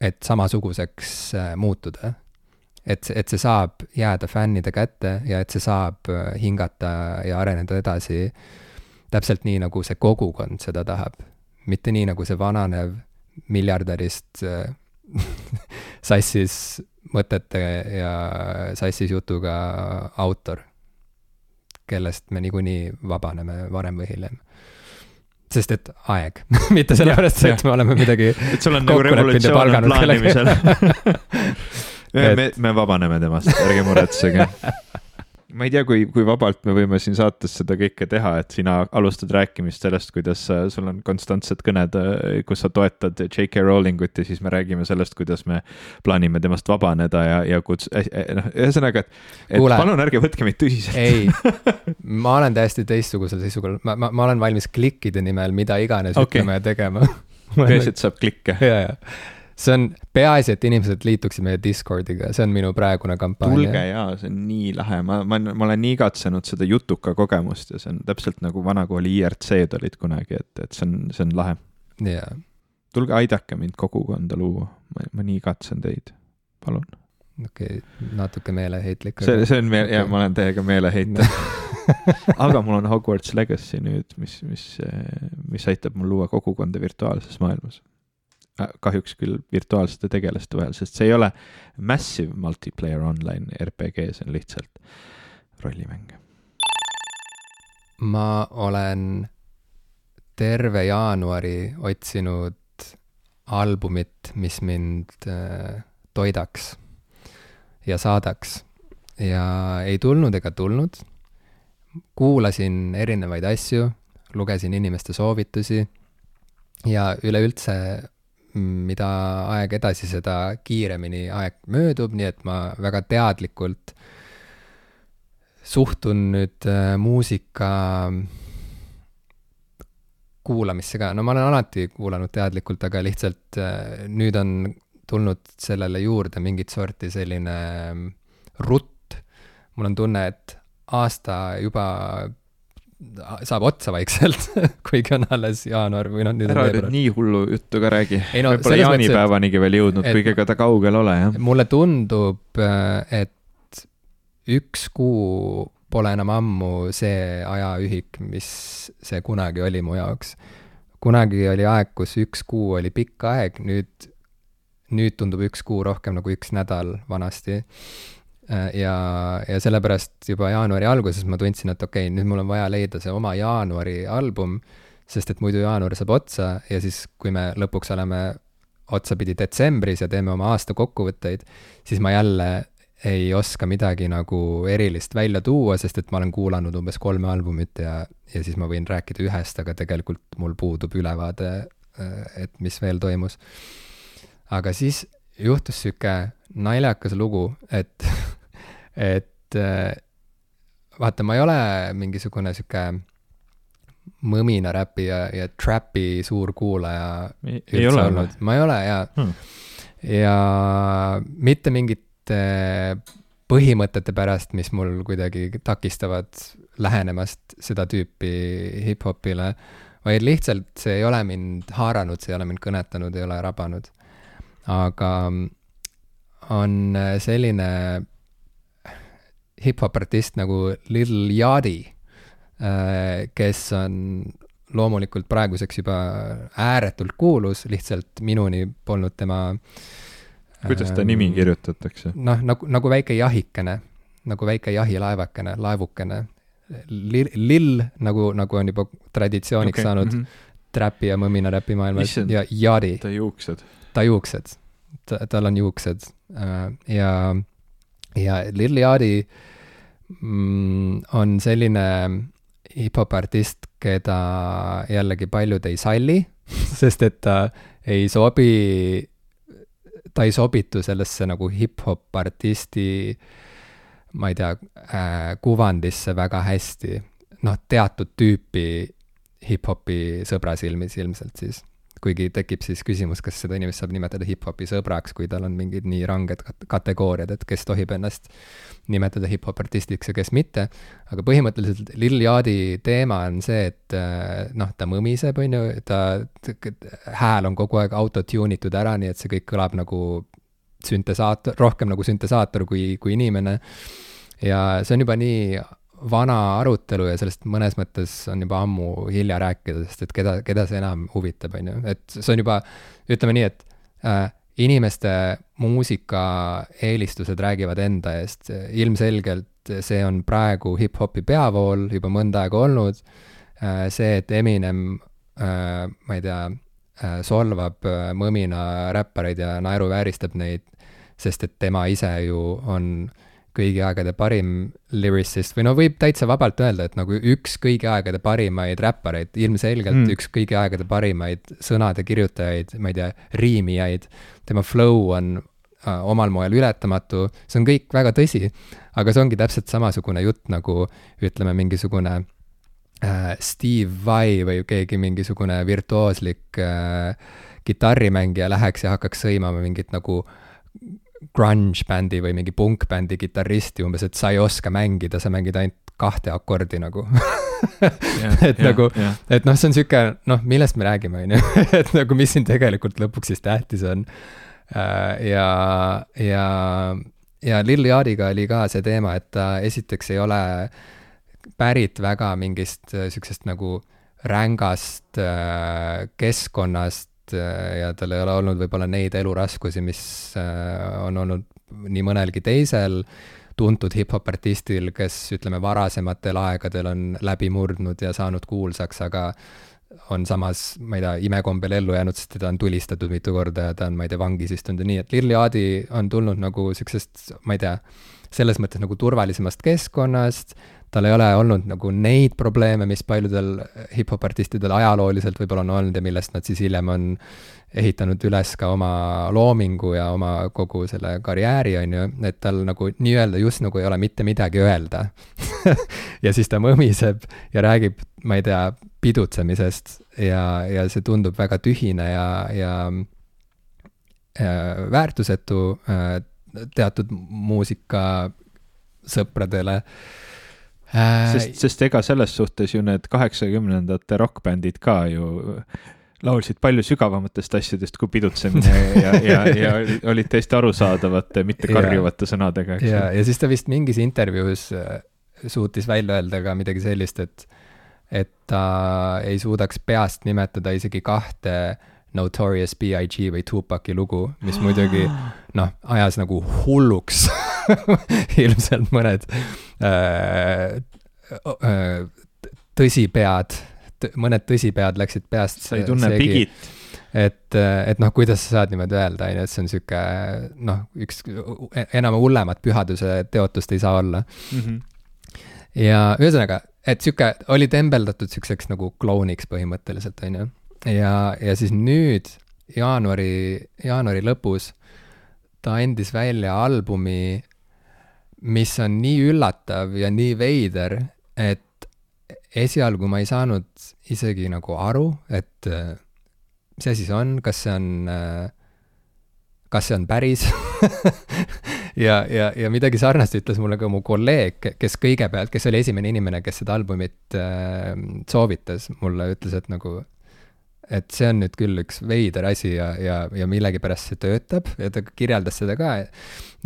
et samasuguseks äh, muutuda et, et see saab jääda fännide kätte ja et see saab äh, hingata ja areneda edasi täpselt nii, nagu see kogukond seda tahab. mitte nii, nagu see vananev miljardärist äh, sassis mõtete ja sassis jutuga autor, kellest me niikuinii vabaneme varem või hiljem. Sest et aeg. Mitte sellepärast, et me oleme midagi et sul on nagu revolutsioon on plaanimisel. me, me vabaneme temast, ärge muretsege ma ei tea, kui, kui vabalt me võime siin saates seda kõike teha, et sina alustad rääkimist sellest, kuidas äh, sul on konstantsed kõned, äh, kus sa toetad J.K. Rowlingut ja siis me räägime sellest, kuidas me plaanime temast vabaneda ja, ja kuts-, äh, noh, ühesõnaga, et, et Kuule, palun ärge võtke meid tõsiselt. ei, ma olen täiesti teistsugusel seisukohal, ma, ma, ma olen valmis klikkide nimel mida iganes okay. ütlema ja tegema peaasi, et saab klikke. ja, ja see on, peaasi, et inimesed liituksid meie Discordiga, see on minu praegune kampaania. tulge jaa, see on nii lahe, ma, ma, ma olen nii igatsenud seda jutuka kogemust ja see on täpselt nagu vanakooli IRC-d olid kunagi, et, et see on, see on lahe. jaa. tulge aidake mind kogukonda luua, ma, ma nii igatsen teid, palun. okei okay,, natuke meeleheitlik. see, see on meel- okay., jaa, ma olen teiega meeleheitlik aga mul on Hogwarts Legacy nüüd, mis, mis, mis aitab mul luua kogukonda virtuaalses maailmas kahjuks küll virtuaalsete tegelaste vahel, sest see ei ole massive multiplayer online RPG, see on lihtsalt rollimäng. ma olen terve jaanuari otsinud albumit, mis mind äh, toidaks ja saadaks ja ei tulnud ega tulnud. kuulasin erinevaid asju, lugesin inimeste soovitusi ja üleüldse mida aeg edasi, seda kiiremini aeg möödub, nii et ma väga teadlikult suhtun nüüd äh, muusika kuulamisse ka, no ma olen alati kuulanud teadlikult, aga lihtsalt äh, nüüd on tulnud sellele juurde mingit sorti selline mm, rutt. mul on tunne, et aasta juba saab otsa vaikselt kuigi on alles jaanuar või noh, nüüd ära nüüd nii hullu juttu ka räägi no,. võib-olla jaanipäevanigi veel jõudnud, kuigi ega ta kaugel ole, jah. mulle tundub, äh, et üks kuu pole enam ammu see ajaühik, mis see kunagi oli mu jaoks. kunagi oli aeg, kus üks kuu oli pikk aeg, nüüd, nüüd tundub üks kuu rohkem nagu üks nädal vanasti ja, ja sellepärast juba jaanuari alguses ma tundsin, et okei okay,, nüüd mul on vaja leida see oma jaanuari album, sest et muidu jaanuar saab otsa ja siis, kui me lõpuks oleme otsapidi detsembris ja teeme oma aasta kokkuvõtteid, siis ma jälle ei oska midagi nagu erilist välja tuua, sest et ma olen kuulanud umbes kolme albumit ja, ja siis ma võin rääkida ühest, aga tegelikult mul puudub ülevaade, et mis veel toimus. aga siis juhtus sihuke naljakas lugu, et, et vaata, ma ei ole mingisugune sihuke mõminaräpi ja, ja trapi suur kuulaja ei, ei ole olnud, ma ei ole ja hmm., ja mitte mingite põhimõtete pärast, mis mul kuidagi takistavad lähenemast seda tüüpi hip-hopile, vaid lihtsalt see ei ole mind haaranud, see ei ole mind kõnetanud, ei ole rabanud. aga on selline hip-hop artist nagu Lil Yachty Äh, kes on loomulikult praeguseks juba ääretult kuulus, lihtsalt minuni polnud tema kuidas ta nimi ähm, kirjutatakse? noh, nagu, nagu väike jahikene, nagu väike jahilaevakene, laevukene. Lill, lill, nagu, nagu on juba traditsiooniks okay, saanud mm -hmm. trapi ja mõmina räpi maailmas ja jadi. ta juuksed. ta juuksed, ta, tal on juuksed äh, ja, ja Lill Jadi mm, on selline hip-hop artist, keda jällegi paljud ei salli, sest et ta ei sobi, ta ei sobitu sellesse nagu hip-hop artisti, ma ei tea äh,, kuvandisse väga hästi. noh, teatud tüüpi hip-hopi sõbra silmis ilmselt siis kuigi tekib siis küsimus, kas seda inimest saab nimetada hip-hopi sõbraks, kui tal on mingid nii ranged kategooriad, et kes tohib ennast nimetada hip-hop artistiks ja kes mitte. aga põhimõtteliselt Lil Yachty teema on see, et äh, noh, ta mõmiseb, on ju, ta, hääl on kogu aeg autotune itud ära, nii et see kõik kõlab nagu süntesaator, rohkem nagu süntesaator kui, kui inimene. ja see on juba nii vana arutelu ja sellest mõnes mõttes on juba ammu hilja rääkida, sest et keda, keda see enam huvitab, on ju, et see on juba, ütleme nii, et äh, inimeste muusikaeelistused räägivad enda eest, ilmselgelt see on praegu hip-hopi peavool juba mõnda aega olnud. Äh,, see, et Eminem äh,, ma ei tea äh,, solvab äh, mõmina räppareid ja naeruvääristab neid, sest et tema ise ju on äh, kõigi aegade parim lyricist või no võib täitsa vabalt öelda, et nagu üks kõigi aegade parimaid räppareid, ilmselgelt mm. üks kõigi aegade parimaid sõnade kirjutajaid, ma ei tea, riimijaid. tema flow on äh, omal moel ületamatu, see on kõik väga tõsi, aga see ongi täpselt samasugune jutt nagu ütleme, mingisugune äh, Steve Vai või keegi mingisugune virtuooslik äh, kitarrimängija läheks ja hakkaks sõimama mingit nagu grunge bändi või mingi punkbändi kitarristi umbes, et sa ei oska mängida, sa mängid ainult kahte akordi nagu. Et ja, nagu, et noh, see on sihuke, noh, millest me räägime, on ju, et nagu, mis siin tegelikult lõpuks siis tähtis on. Äh, ja, ja, ja Lil Yachty'ga oli ka see teema, et ta esiteks ei ole pärit väga mingist äh, sihukesest nagu rängast äh, keskkonnast, ja tal ei ole olnud võib-olla neid eluraskusi, mis äh, on olnud nii mõnelgi teisel tuntud hip-hop artistil, kes ütleme, varasematel aegadel on läbi murdnud ja saanud kuulsaks, aga on samas, ma ei tea, imekombel ellu jäänud, sest teda on tulistatud mitu korda ja ta on, ma ei tea, vangis istunud ja nii, et Lil Yachty on tulnud nagu siuksest, ma ei tea, selles mõttes nagu turvalisemast keskkonnast, tal ei ole olnud nagu neid probleeme, mis paljudel hip-hop artistidel ajalooliselt võib-olla on olnud ja millest nad siis hiljem on ehitanud üles ka oma loomingu ja oma kogu selle karjääri, on ju, et tal nagu nii-öelda just nagu ei ole mitte midagi öelda. Ja siis ta mõmiseb ja räägib, ma ei tea, pidutsemisest ja, ja see tundub väga tühine ja, ja äh, väärtusetu äh, teatud muusikasõpradele äh, äh,. sest, sest ega selles suhtes ju need kaheksakümnendate rokkbändid ka ju laulsid palju sügavamatest asjadest kui pidutsemine ja, ja, ja olid täiesti arusaadavate, mitte karjuvate ja, sõnadega, eks. ja, ja siis ta vist mingis intervjuus äh, suutis välja öelda ka midagi sellist, et, et ta ei suudaks peast nimetada isegi kahte Notorious B.I.G või Tupaci lugu, mis muidugi noh, ajas nagu hulluks ilmselt mõned äh, äh, tõsipead, mõned tõsipead läksid peast sa ei tunne segi. Bigit? et, et noh, kuidas sa saad niimoodi öelda, on ju, et see on sihuke noh, üks enam hullemat pühaduse teotust ei saa olla mm. -hmm. ja ühesõnaga, et sihuke oli tembeldatud sihukeseks nagu klouniks põhimõtteliselt, on ju. Ja, ja siis nüüd jaanuari, jaanuari lõpus ta andis välja albumi, mis on nii üllatav ja nii veider, et esialgu ma ei saanud isegi nagu aru, et mis asi see on, kas see on, äh, kas see on päris ja, ja, ja midagi sarnast ütles mulle ka mu kolleeg, kes kõigepealt, kes oli esimene inimene, kes seda albumit äh, soovitas mulle, ütles, et nagu, et see on nüüd küll üks veider asi ja, ja, ja millegipärast see töötab ja ta kirjeldas seda ka.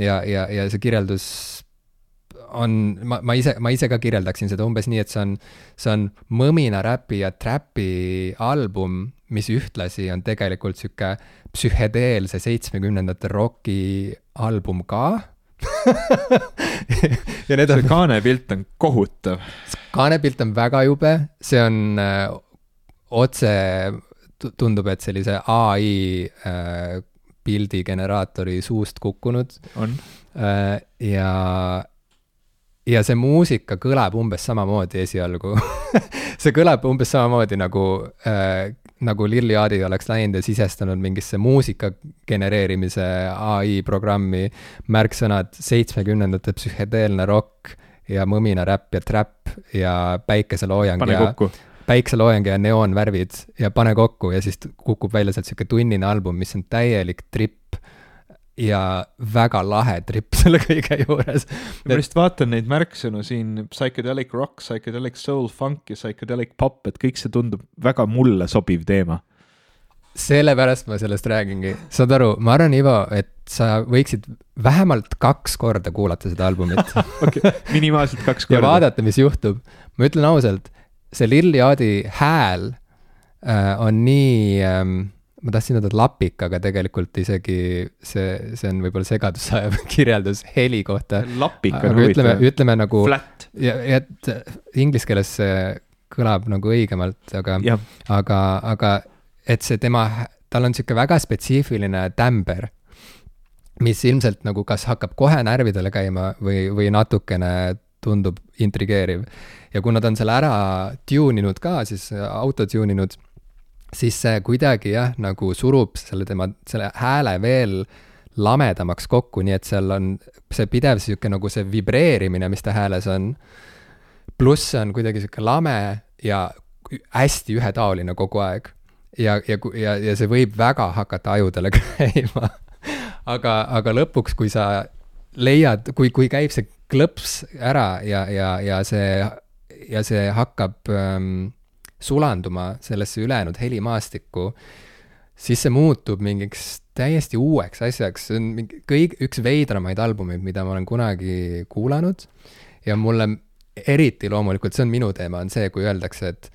ja, ja, ja see kirjeldus on, ma, ma ise, ma ise ka kirjeldaksin seda umbes nii, et see on, see on mõmina räpi ja trap'i album, mis ühtlasi on tegelikult sihuke psühhedeelse seitsmekümnendate roki album ka ja need on. see kaanepilt on kohutav. kaanepilt on väga jube, see on äh, otse, tundub, et sellise ai äh, pildigeneraatori suust kukkunud. on äh,. ja, ja see muusika kõlab umbes samamoodi esialgu see kõlab umbes samamoodi nagu äh,, nagu Lilli Aadi oleks läinud ja sisestanud mingisse muusika genereerimise ai programmi märksõnad seitsmekümnendate psühhedeelne rokk ja mõminaräpp ja trap ja päikeseloojang pane ja kokku. Päikeseloojang ja neoonvärvid ja pane kokku ja siis kukub välja sealt sihuke tunnine album, mis on täielik trip ja väga lahe trip selle kõige juures. ma lihtsalt vaatan neid märksõnu siin, psychedelic rock, psychedelic soul, funk ja psychedelic pop, et kõik see tundub väga mulle sobiv teema. sellepärast ma sellest räägingi, saad aru, ma arvan, Ivo, et sa võiksid vähemalt kaks korda kuulata seda albumit okei, minimaalselt kaks korda. ja vaadata, mis juhtub. ma ütlen ausalt, see Lil Yachty hääl äh, on nii ähm, ma tahtsin öelda lapik, aga tegelikult isegi see, see on võib-olla segaduse ajav kirjeldus heli kohta. lapik on huvitav. ütleme, ütleme nagu. ja et inglise keeles see kõlab nagu õigemalt, aga, aga, aga et see tema, tal on sihuke väga spetsiifiline tämber, mis ilmselt nagu kas hakkab kohe närvidele käima või, või natukene tundub intrigeeriv. ja kuna ta on selle ära tune inud ka, siis auto tune inud siis see kuidagi jah, nagu surub selle tema, selle hääle veel lamedamaks kokku, nii et seal on see pidev sihuke nagu see vibreerimine, mis ta hääles on. pluss see on kuidagi sihuke lame ja hästi ühetaoline kogu aeg. ja, ja, ja, ja see võib väga hakata ajudele käima. aga, aga lõpuks, kui sa leiad, kui, kui käib see klõps ära ja, ja, ja see, ja see hakkab ähm, sulanduma sellesse ülejäänud helimaastikku, siis see muutub mingiks täiesti uueks asjaks, see on mingi kõik, üks veidramaid albumeid, mida ma olen kunagi kuulanud. ja mulle eriti loomulikult, see on minu teema, on see, kui öeldakse, et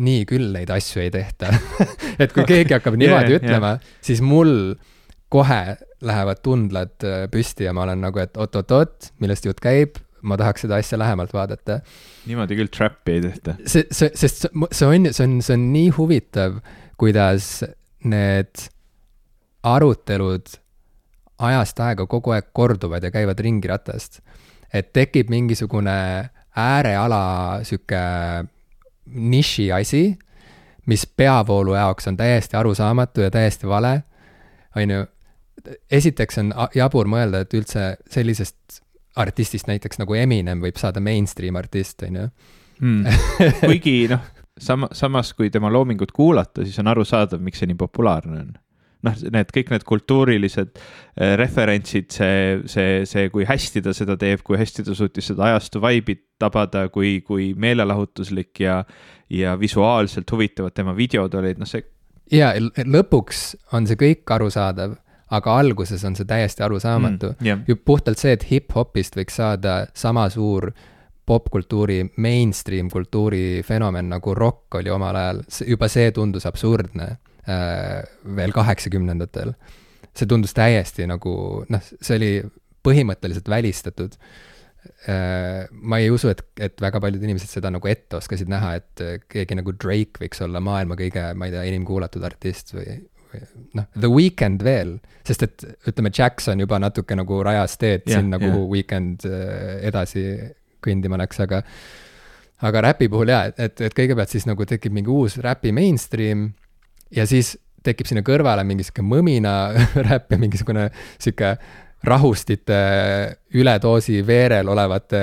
nii küll neid asju ei tehta et kui keegi hakkab niimoodi yeah, ütlema yeah., siis mul kohe lähevad tundlad äh, püsti ja ma olen nagu, et oot-oot-oot, millest jutt käib, ma tahaks seda asja lähemalt vaadata. niimoodi küll trap'i ei tehta. see, see, sest see on, see on, see on nii huvitav, kuidas need arutelud ajast aega kogu aeg korduvad ja käivad ringi ratast. et tekib mingisugune ääreala sihuke niši asi, mis peavoolu jaoks on täiesti arusaamatu ja täiesti vale, on ju. Esiteks on jabur mõelda, et üldse sellisest artistist näiteks nagu Eminem võib saada mainstream artist, on ju hmm.. kuigi noh, sama, samas kui tema loomingut kuulata, siis on arusaadav, miks see nii populaarne on. noh, need kõik need kultuurilised äh, referentsid, see, see, see, kui hästi ta seda teeb, kui hästi ta suutis seda ajastu vibe'i tabada, kui, kui meelelahutuslik ja, ja visuaalselt huvitavad tema videod olid, noh see. ja lõpuks on see kõik arusaadav aga alguses on see täiesti arusaamatu mm,. Yeah. puhtalt see, et hip-hopist võiks saada sama suur popkultuuri, mainstream kultuuri fenomen nagu rock oli omal ajal, juba see tundus absurdne äh, veel kaheksakümnendatel. see tundus täiesti nagu noh, see oli põhimõtteliselt välistatud äh,. ma ei usu, et, et väga paljud inimesed seda nagu ette oskasid näha, et keegi nagu Drake võiks olla maailma kõige, ma ei tea, enim kuulatud artist või, noh, The Weeknd veel, sest et ütleme, Jackson juba natuke nagu rajas teed Jah, sinna, kuhu Weeknd äh, edasi kõndima läks, aga aga räpi puhul jaa, et, et kõigepealt siis nagu tekib mingi uus räpi mainstream ja siis tekib sinna kõrvale mingi sihuke mõmina räpp ja mingisugune sihuke rahustite üledoosi veerel olevate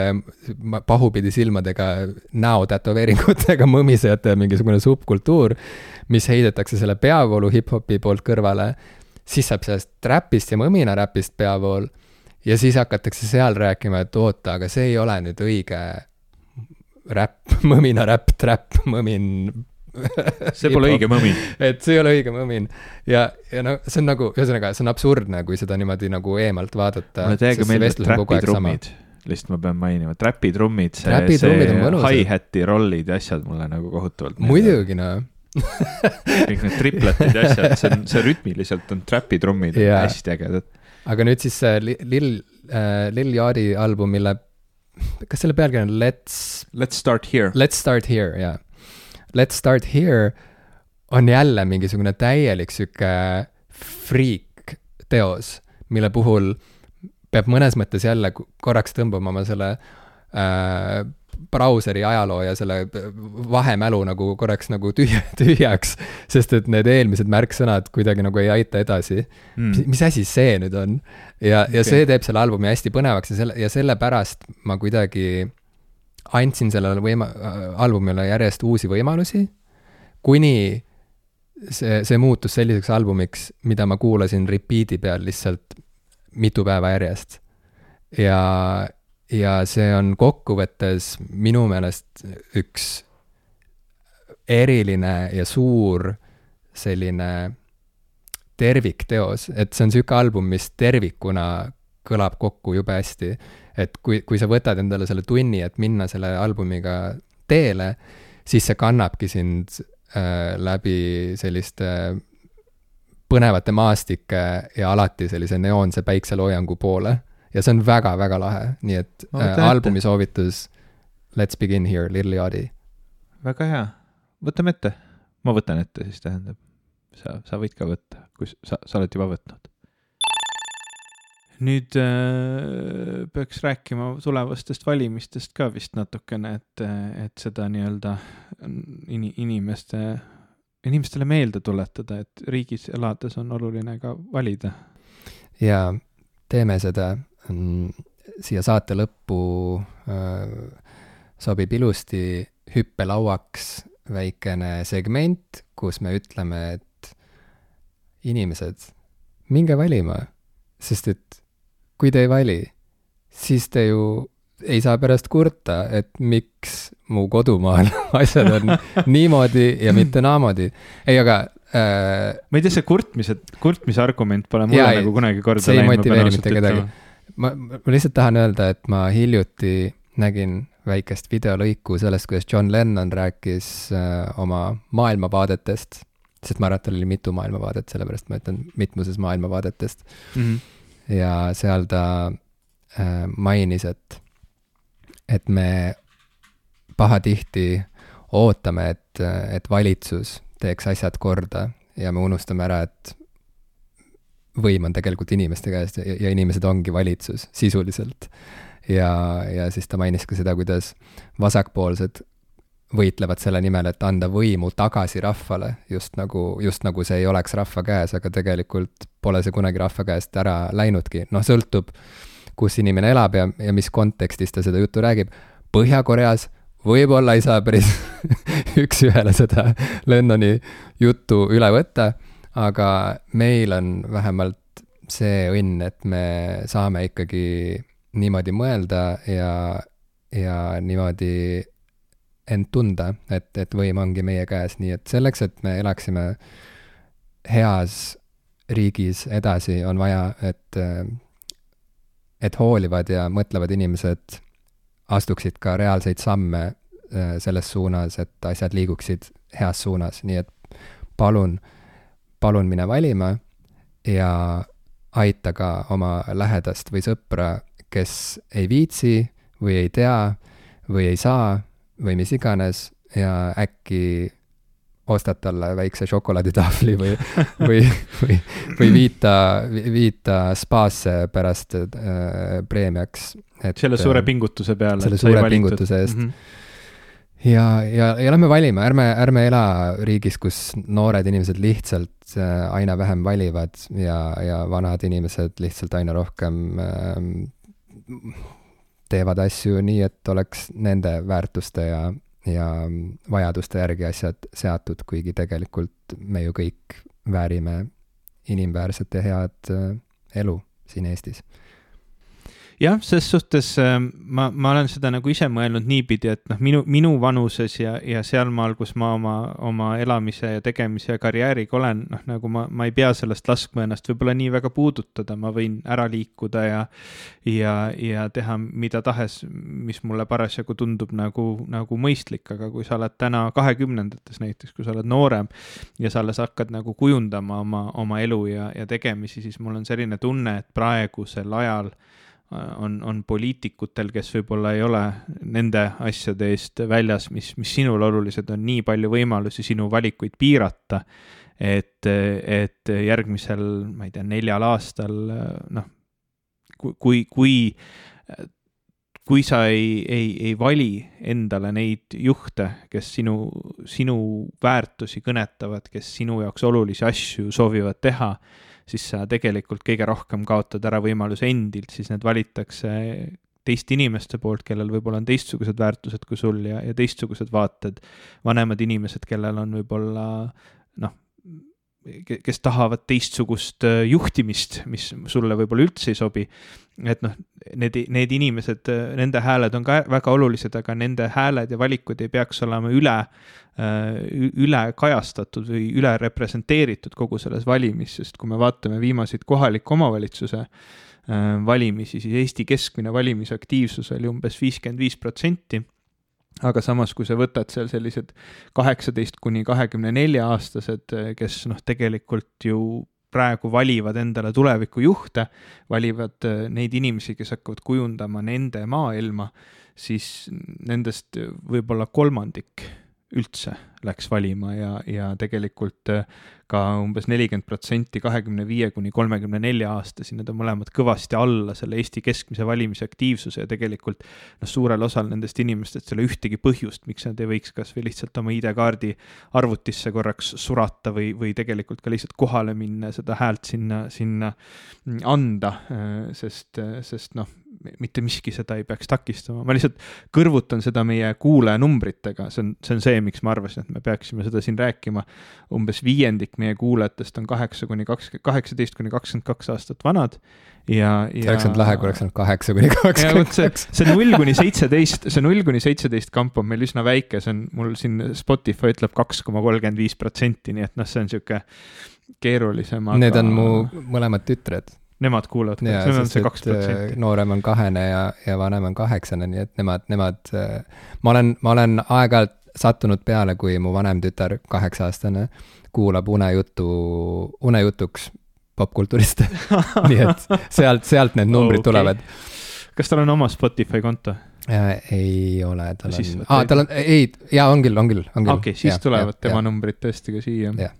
pahupidi silmadega näotätoveeringutega mõmisejate mingisugune subkultuur, mis heidetakse selle peavoolu hip-hopi poolt kõrvale, siis saab sellest räpist ja mõminaräpist peavool ja siis hakatakse seal rääkima, et oota, aga see ei ole nüüd õige räpp, mõminaräpp, trap, mõmin see pole õige mõmin. et see ei ole õige mõmin ja, ja no see on nagu, ühesõnaga, see on absurdne, kui seda niimoodi nagu eemalt vaadata. mulle täiega meeldivad trapitrummid, lihtsalt ma pean mainima, trapitrummid, see, see hi-hat'i rollid ja asjad mulle nagu kohutavalt. muidugi noh, kõik need tripletid ja asjad, see on, see rütmiliselt on trapitrummid Jaa. hästi ägedad. aga nüüd siis see Li- Lil äh,, Lil Yachty album, mille, kas selle pealkiri on Let's Let's start here. Let's start here, jaa. Let's start here on jälle mingisugune täielik sihuke friik teos, mille puhul peab mõnes mõttes jälle korraks tõmbama oma selle äh, brauseri ajaloo ja selle vahemälu nagu korraks nagu tühja, tühjaks, sest et need eelmised märksõnad kuidagi nagu ei aita edasi mm.. mis, mis asi see nüüd on? ja okay., ja see teeb selle albumi hästi põnevaks ja selle, ja sellepärast ma kuidagi andsin sellele võima-, albumile järjest uusi võimalusi, kuni see, see muutus selliseks albumiks, mida ma kuulasin repeat'i peal lihtsalt mitu päeva järjest. ja, ja see on kokkuvõttes minu meelest üks eriline ja suur selline tervikteos, et see on niisugune album, mis tervikuna kõlab kokku jube hästi. Et kui, kui sa võtad endale selle tunni, et minna selle albumiga teele, siis see kannabki sind äh, läbi selliste põnevate maastike ja alati sellise neoonse päikseloojangu poole. ja see on väga-väga lahe, nii et äh, albumi soovitus Let's begin here, Lil Yachty. väga hea, võtame ette. ma võtan ette siis tähendab. sa, sa võid ka võtta, kui sa, sa oled juba võtnud. Nüüd äh, peaks rääkima tulevastest valimistest ka vist natukene, et, et seda nii-öelda in, inimeste, inimestele meelde tuletada, et riigis elades on oluline ka valida. ja teeme seda mm, siia saate lõppu äh, sobib ilusti hüppelauaks väikene segment, kus me ütleme, et inimesed, minge valima, sest et kui te ei vali, siis te ju ei saa pärast kurta, et miks mu kodumaal asjad on niimoodi ja mitte naamoodi. ei, aga äh, ma ei tea, see kurtmise, kurtmise argument pole mulle Jaa, ja, ei, nagu kunagi korda see ei läinud, ma pean motiveeri mitte kedagi. ma, ma lihtsalt tahan öelda, et ma hiljuti nägin väikest videolõiku sellest, kuidas John Lennon rääkis äh, oma maailmavaadetest, sest ma arvan, et tal oli mitu maailmavaadet, sellepärast ma ütlen mitmuses maailmavaadetest Mhm. Ja seal ta äh, mainis, et, et me pahatihti ootame, et, et valitsus teeks asjad korda ja me unustame ära, et võim on tegelikult inimeste käes ja, ja inimesed ongi valitsus sisuliselt. ja, ja siis ta mainis ka seda, kuidas vasakpoolsed võitlevad selle nimel, et anda võimu tagasi rahvale, just nagu, just nagu see ei oleks rahva käes, aga tegelikult pole see kunagi rahva käest ära läinudki, noh, sõltub, kus inimene elab ja, ja mis kontekstis ta seda juttu räägib. Põhja-Koreas võib-olla ei saa päris üks-ühele seda Lennoni juttu üle võtta, aga meil on vähemalt see õnn, et me saame ikkagi niimoodi mõelda ja, ja niimoodi end tunda, et, et võim ongi meie käes, nii et selleks, et me elaksime heas riigis edasi, on vaja, et, et hoolivad ja mõtlevad inimesed astuksid ka reaalseid samme äh, selles suunas, et asjad liiguksid heas suunas, nii et palun, palun mine valima ja aita ka oma lähedast või sõpra, kes ei viitsi või ei tea või ei saa või mis iganes ja äkki ostad talle väikse šokolaaditahvli või, või, või, või viita, viita spaasse pärast äh, preemiaks. selle suure pingutuse peale. selle suure pingutuse eest mm. -hmm ja, ja, ja lähme valima, ärme, ärme ela riigis, kus noored inimesed lihtsalt äh, aina vähem valivad ja, ja vanad inimesed lihtsalt aina rohkem äh, teevad asju nii, et oleks nende väärtuste ja, ja vajaduste järgi asjad seatud, kuigi tegelikult me ju kõik väärime inimväärset ja head äh, elu siin Eestis jah, ses suhtes äh, ma, ma olen seda nagu ise mõelnud niipidi, et noh, minu, minu vanuses ja, ja sealmaal, kus ma oma, oma elamise ja tegemise ja karjääriga olen, noh, nagu ma, ma ei pea sellest laskma ennast võib-olla nii väga puudutada, ma võin ära liikuda ja, ja, ja teha mida tahes, mis mulle parasjagu tundub nagu, nagu mõistlik, aga kui sa oled täna kahekümnendates näiteks, kui sa oled noorem ja sa alles hakkad nagu kujundama oma, oma elu ja, ja tegemisi, siis mul on selline tunne, et praegusel ajal on, on poliitikutel, kes võib-olla ei ole nende asjade eest väljas, mis, mis sinule olulised on, nii palju võimalusi sinu valikuid piirata. et, et järgmisel, ma ei tea, neljal aastal noh, kui, kui, kui sa ei, ei, ei vali endale neid juhte, kes sinu, sinu väärtusi kõnetavad, kes sinu jaoks olulisi asju soovivad teha siis sa tegelikult kõige rohkem kaotad ära võimaluse endilt, siis need valitakse teiste inimeste poolt, kellel võib-olla on teistsugused väärtused kui sul ja, ja teistsugused vaated. vanemad inimesed, kellel on võib-olla noh, kes tahavad teistsugust äh, juhtimist, mis sulle võib-olla üldse ei sobi. et noh, need, need inimesed, äh, nende hääled on ka väga olulised, aga nende hääled ja valikud ei peaks olema üle, äh, üle kajastatud või üle representeeritud kogu selles valimis, sest kui me vaatame viimaseid kohaliku omavalitsuse valimisi, siis Eesti keskmine valimisaktiivsus oli umbes viiskümmend viis protsenti aga samas, kui sa võtad seal sellised kaheksateist kuni kahekümne nelja aastased, kes noh, tegelikult ju praegu valivad endale tulevikujuhte, valivad äh, neid inimesi, kes hakkavad kujundama nende maailma, siis nendest võib-olla kolmandik üldse läks valima ja, ja tegelikult äh, ka umbes nelikümmend protsenti kahekümne viie kuni kolmekümne nelja aastasi, need on mõlemad kõvasti alla selle Eesti keskmise valimisaktiivsuse ja tegelikult noh, suurel osal nendest inimestest ei ole ühtegi põhjust, miks nad ei võiks kas või lihtsalt oma ID-kaardi arvutisse korraks surata või, või tegelikult ka lihtsalt kohale minna ja seda häält sinna, sinna anda, äh, sest, sest noh, mitte miski seda ei peaks takistama, ma lihtsalt kõrvutan seda meie kuulajanumbritega, see on, see on see, miks ma arvasin, et me peaksime seda siin rääkima. umbes viiendik meie kuulajatest on kaheksa kuni kakskümmend, kaheksateist kuni kakskümmend kaks aastat vanad ja, ja. see oleks olnud lahe, kui oleks olnud kaheksa kuni kakskümmend kaks. see null kuni seitseteist, see null kuni seitseteist kamp on meil üsna väike, see on mul siin Spotify ütleb kaks koma kolmkümmend viis protsenti, nii et noh, see on sihuke keerulisem aga.... Need on mu mõlemad tütred Nemad kuulavad, see on see kaks protsenti. Äh, noorem on kahene ja, ja vanem on kaheksane, nii et nemad, nemad, äh, ma olen, ma olen aeg-ajalt sattunud peale, kui mu vanem tütar, kaheksa-aastane, kuulab unejuttu, unejutuks popkultuurist nii et sealt, sealt need numbrid okay. tulevad. kas tal on oma Spotify konto? Äh, ei ole, tal on, aa, tal on, ei, jaa, on küll, on küll, on küll. okei okay,, siis ja, tulevad ja, tema ja. numbrid tõesti ka siia. jah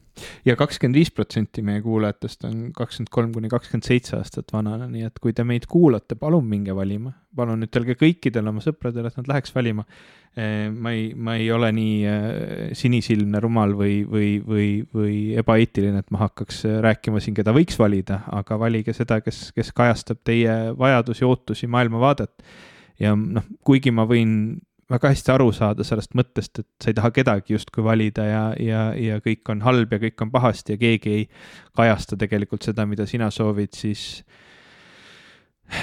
ja kakskümmend viis protsenti meie kuulajatest on kakskümmend kolm kuni kakskümmend seitse aastat vanana, nii et kui te meid kuulate, palun minge valima. palun ütelge kõikidele oma sõpradele, et nad läheks valima. Eh, ma ei, ma ei ole nii eh, sinisilmne, rumal või, või, või, või ebaeetiline, et ma hakkaks eh, rääkima siin, keda võiks valida, aga valige seda, kes, kes kajastab teie vajadusi, ootusi, maailmavaadet. ja noh, kuigi ma võin väga hästi aru saada sellest mõttest, et sa ei taha kedagi justkui valida ja, ja, ja kõik on halb ja kõik on pahasti ja keegi ei kajasta tegelikult seda, mida sina soovid, siis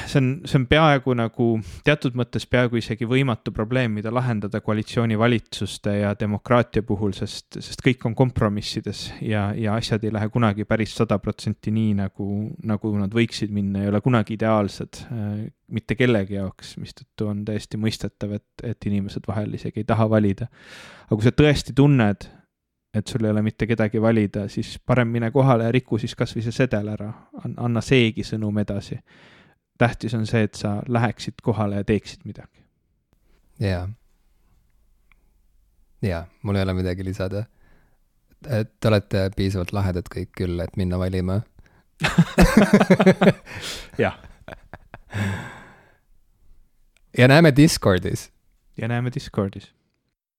see on, see on peaaegu nagu teatud mõttes peaaegu isegi võimatu probleem, mida lahendada koalitsioonivalitsuste ja demokraatia puhul, sest, sest kõik on kompromissides ja, ja asjad ei lähe kunagi päris sada protsenti nii, nagu, nagu nad võiksid minna, ei ole kunagi ideaalsed äh, mitte kellegi jaoks, mistõttu on täiesti mõistetav, et, et inimesed vahel isegi ei taha valida. aga kui sa tõesti tunned, et sul ei ole mitte kedagi valida, siis parem mine kohale ja riku siis kasvõi see sedel ära, anna seegi sõnum edasi tähtis on see, et sa läheksid kohale ja teeksid midagi. jaa. jaa, mul ei ole midagi lisada. et te olete piisavalt lahedad kõik küll, et minna valima jah, ja näeme Discordis. ja näeme Discordis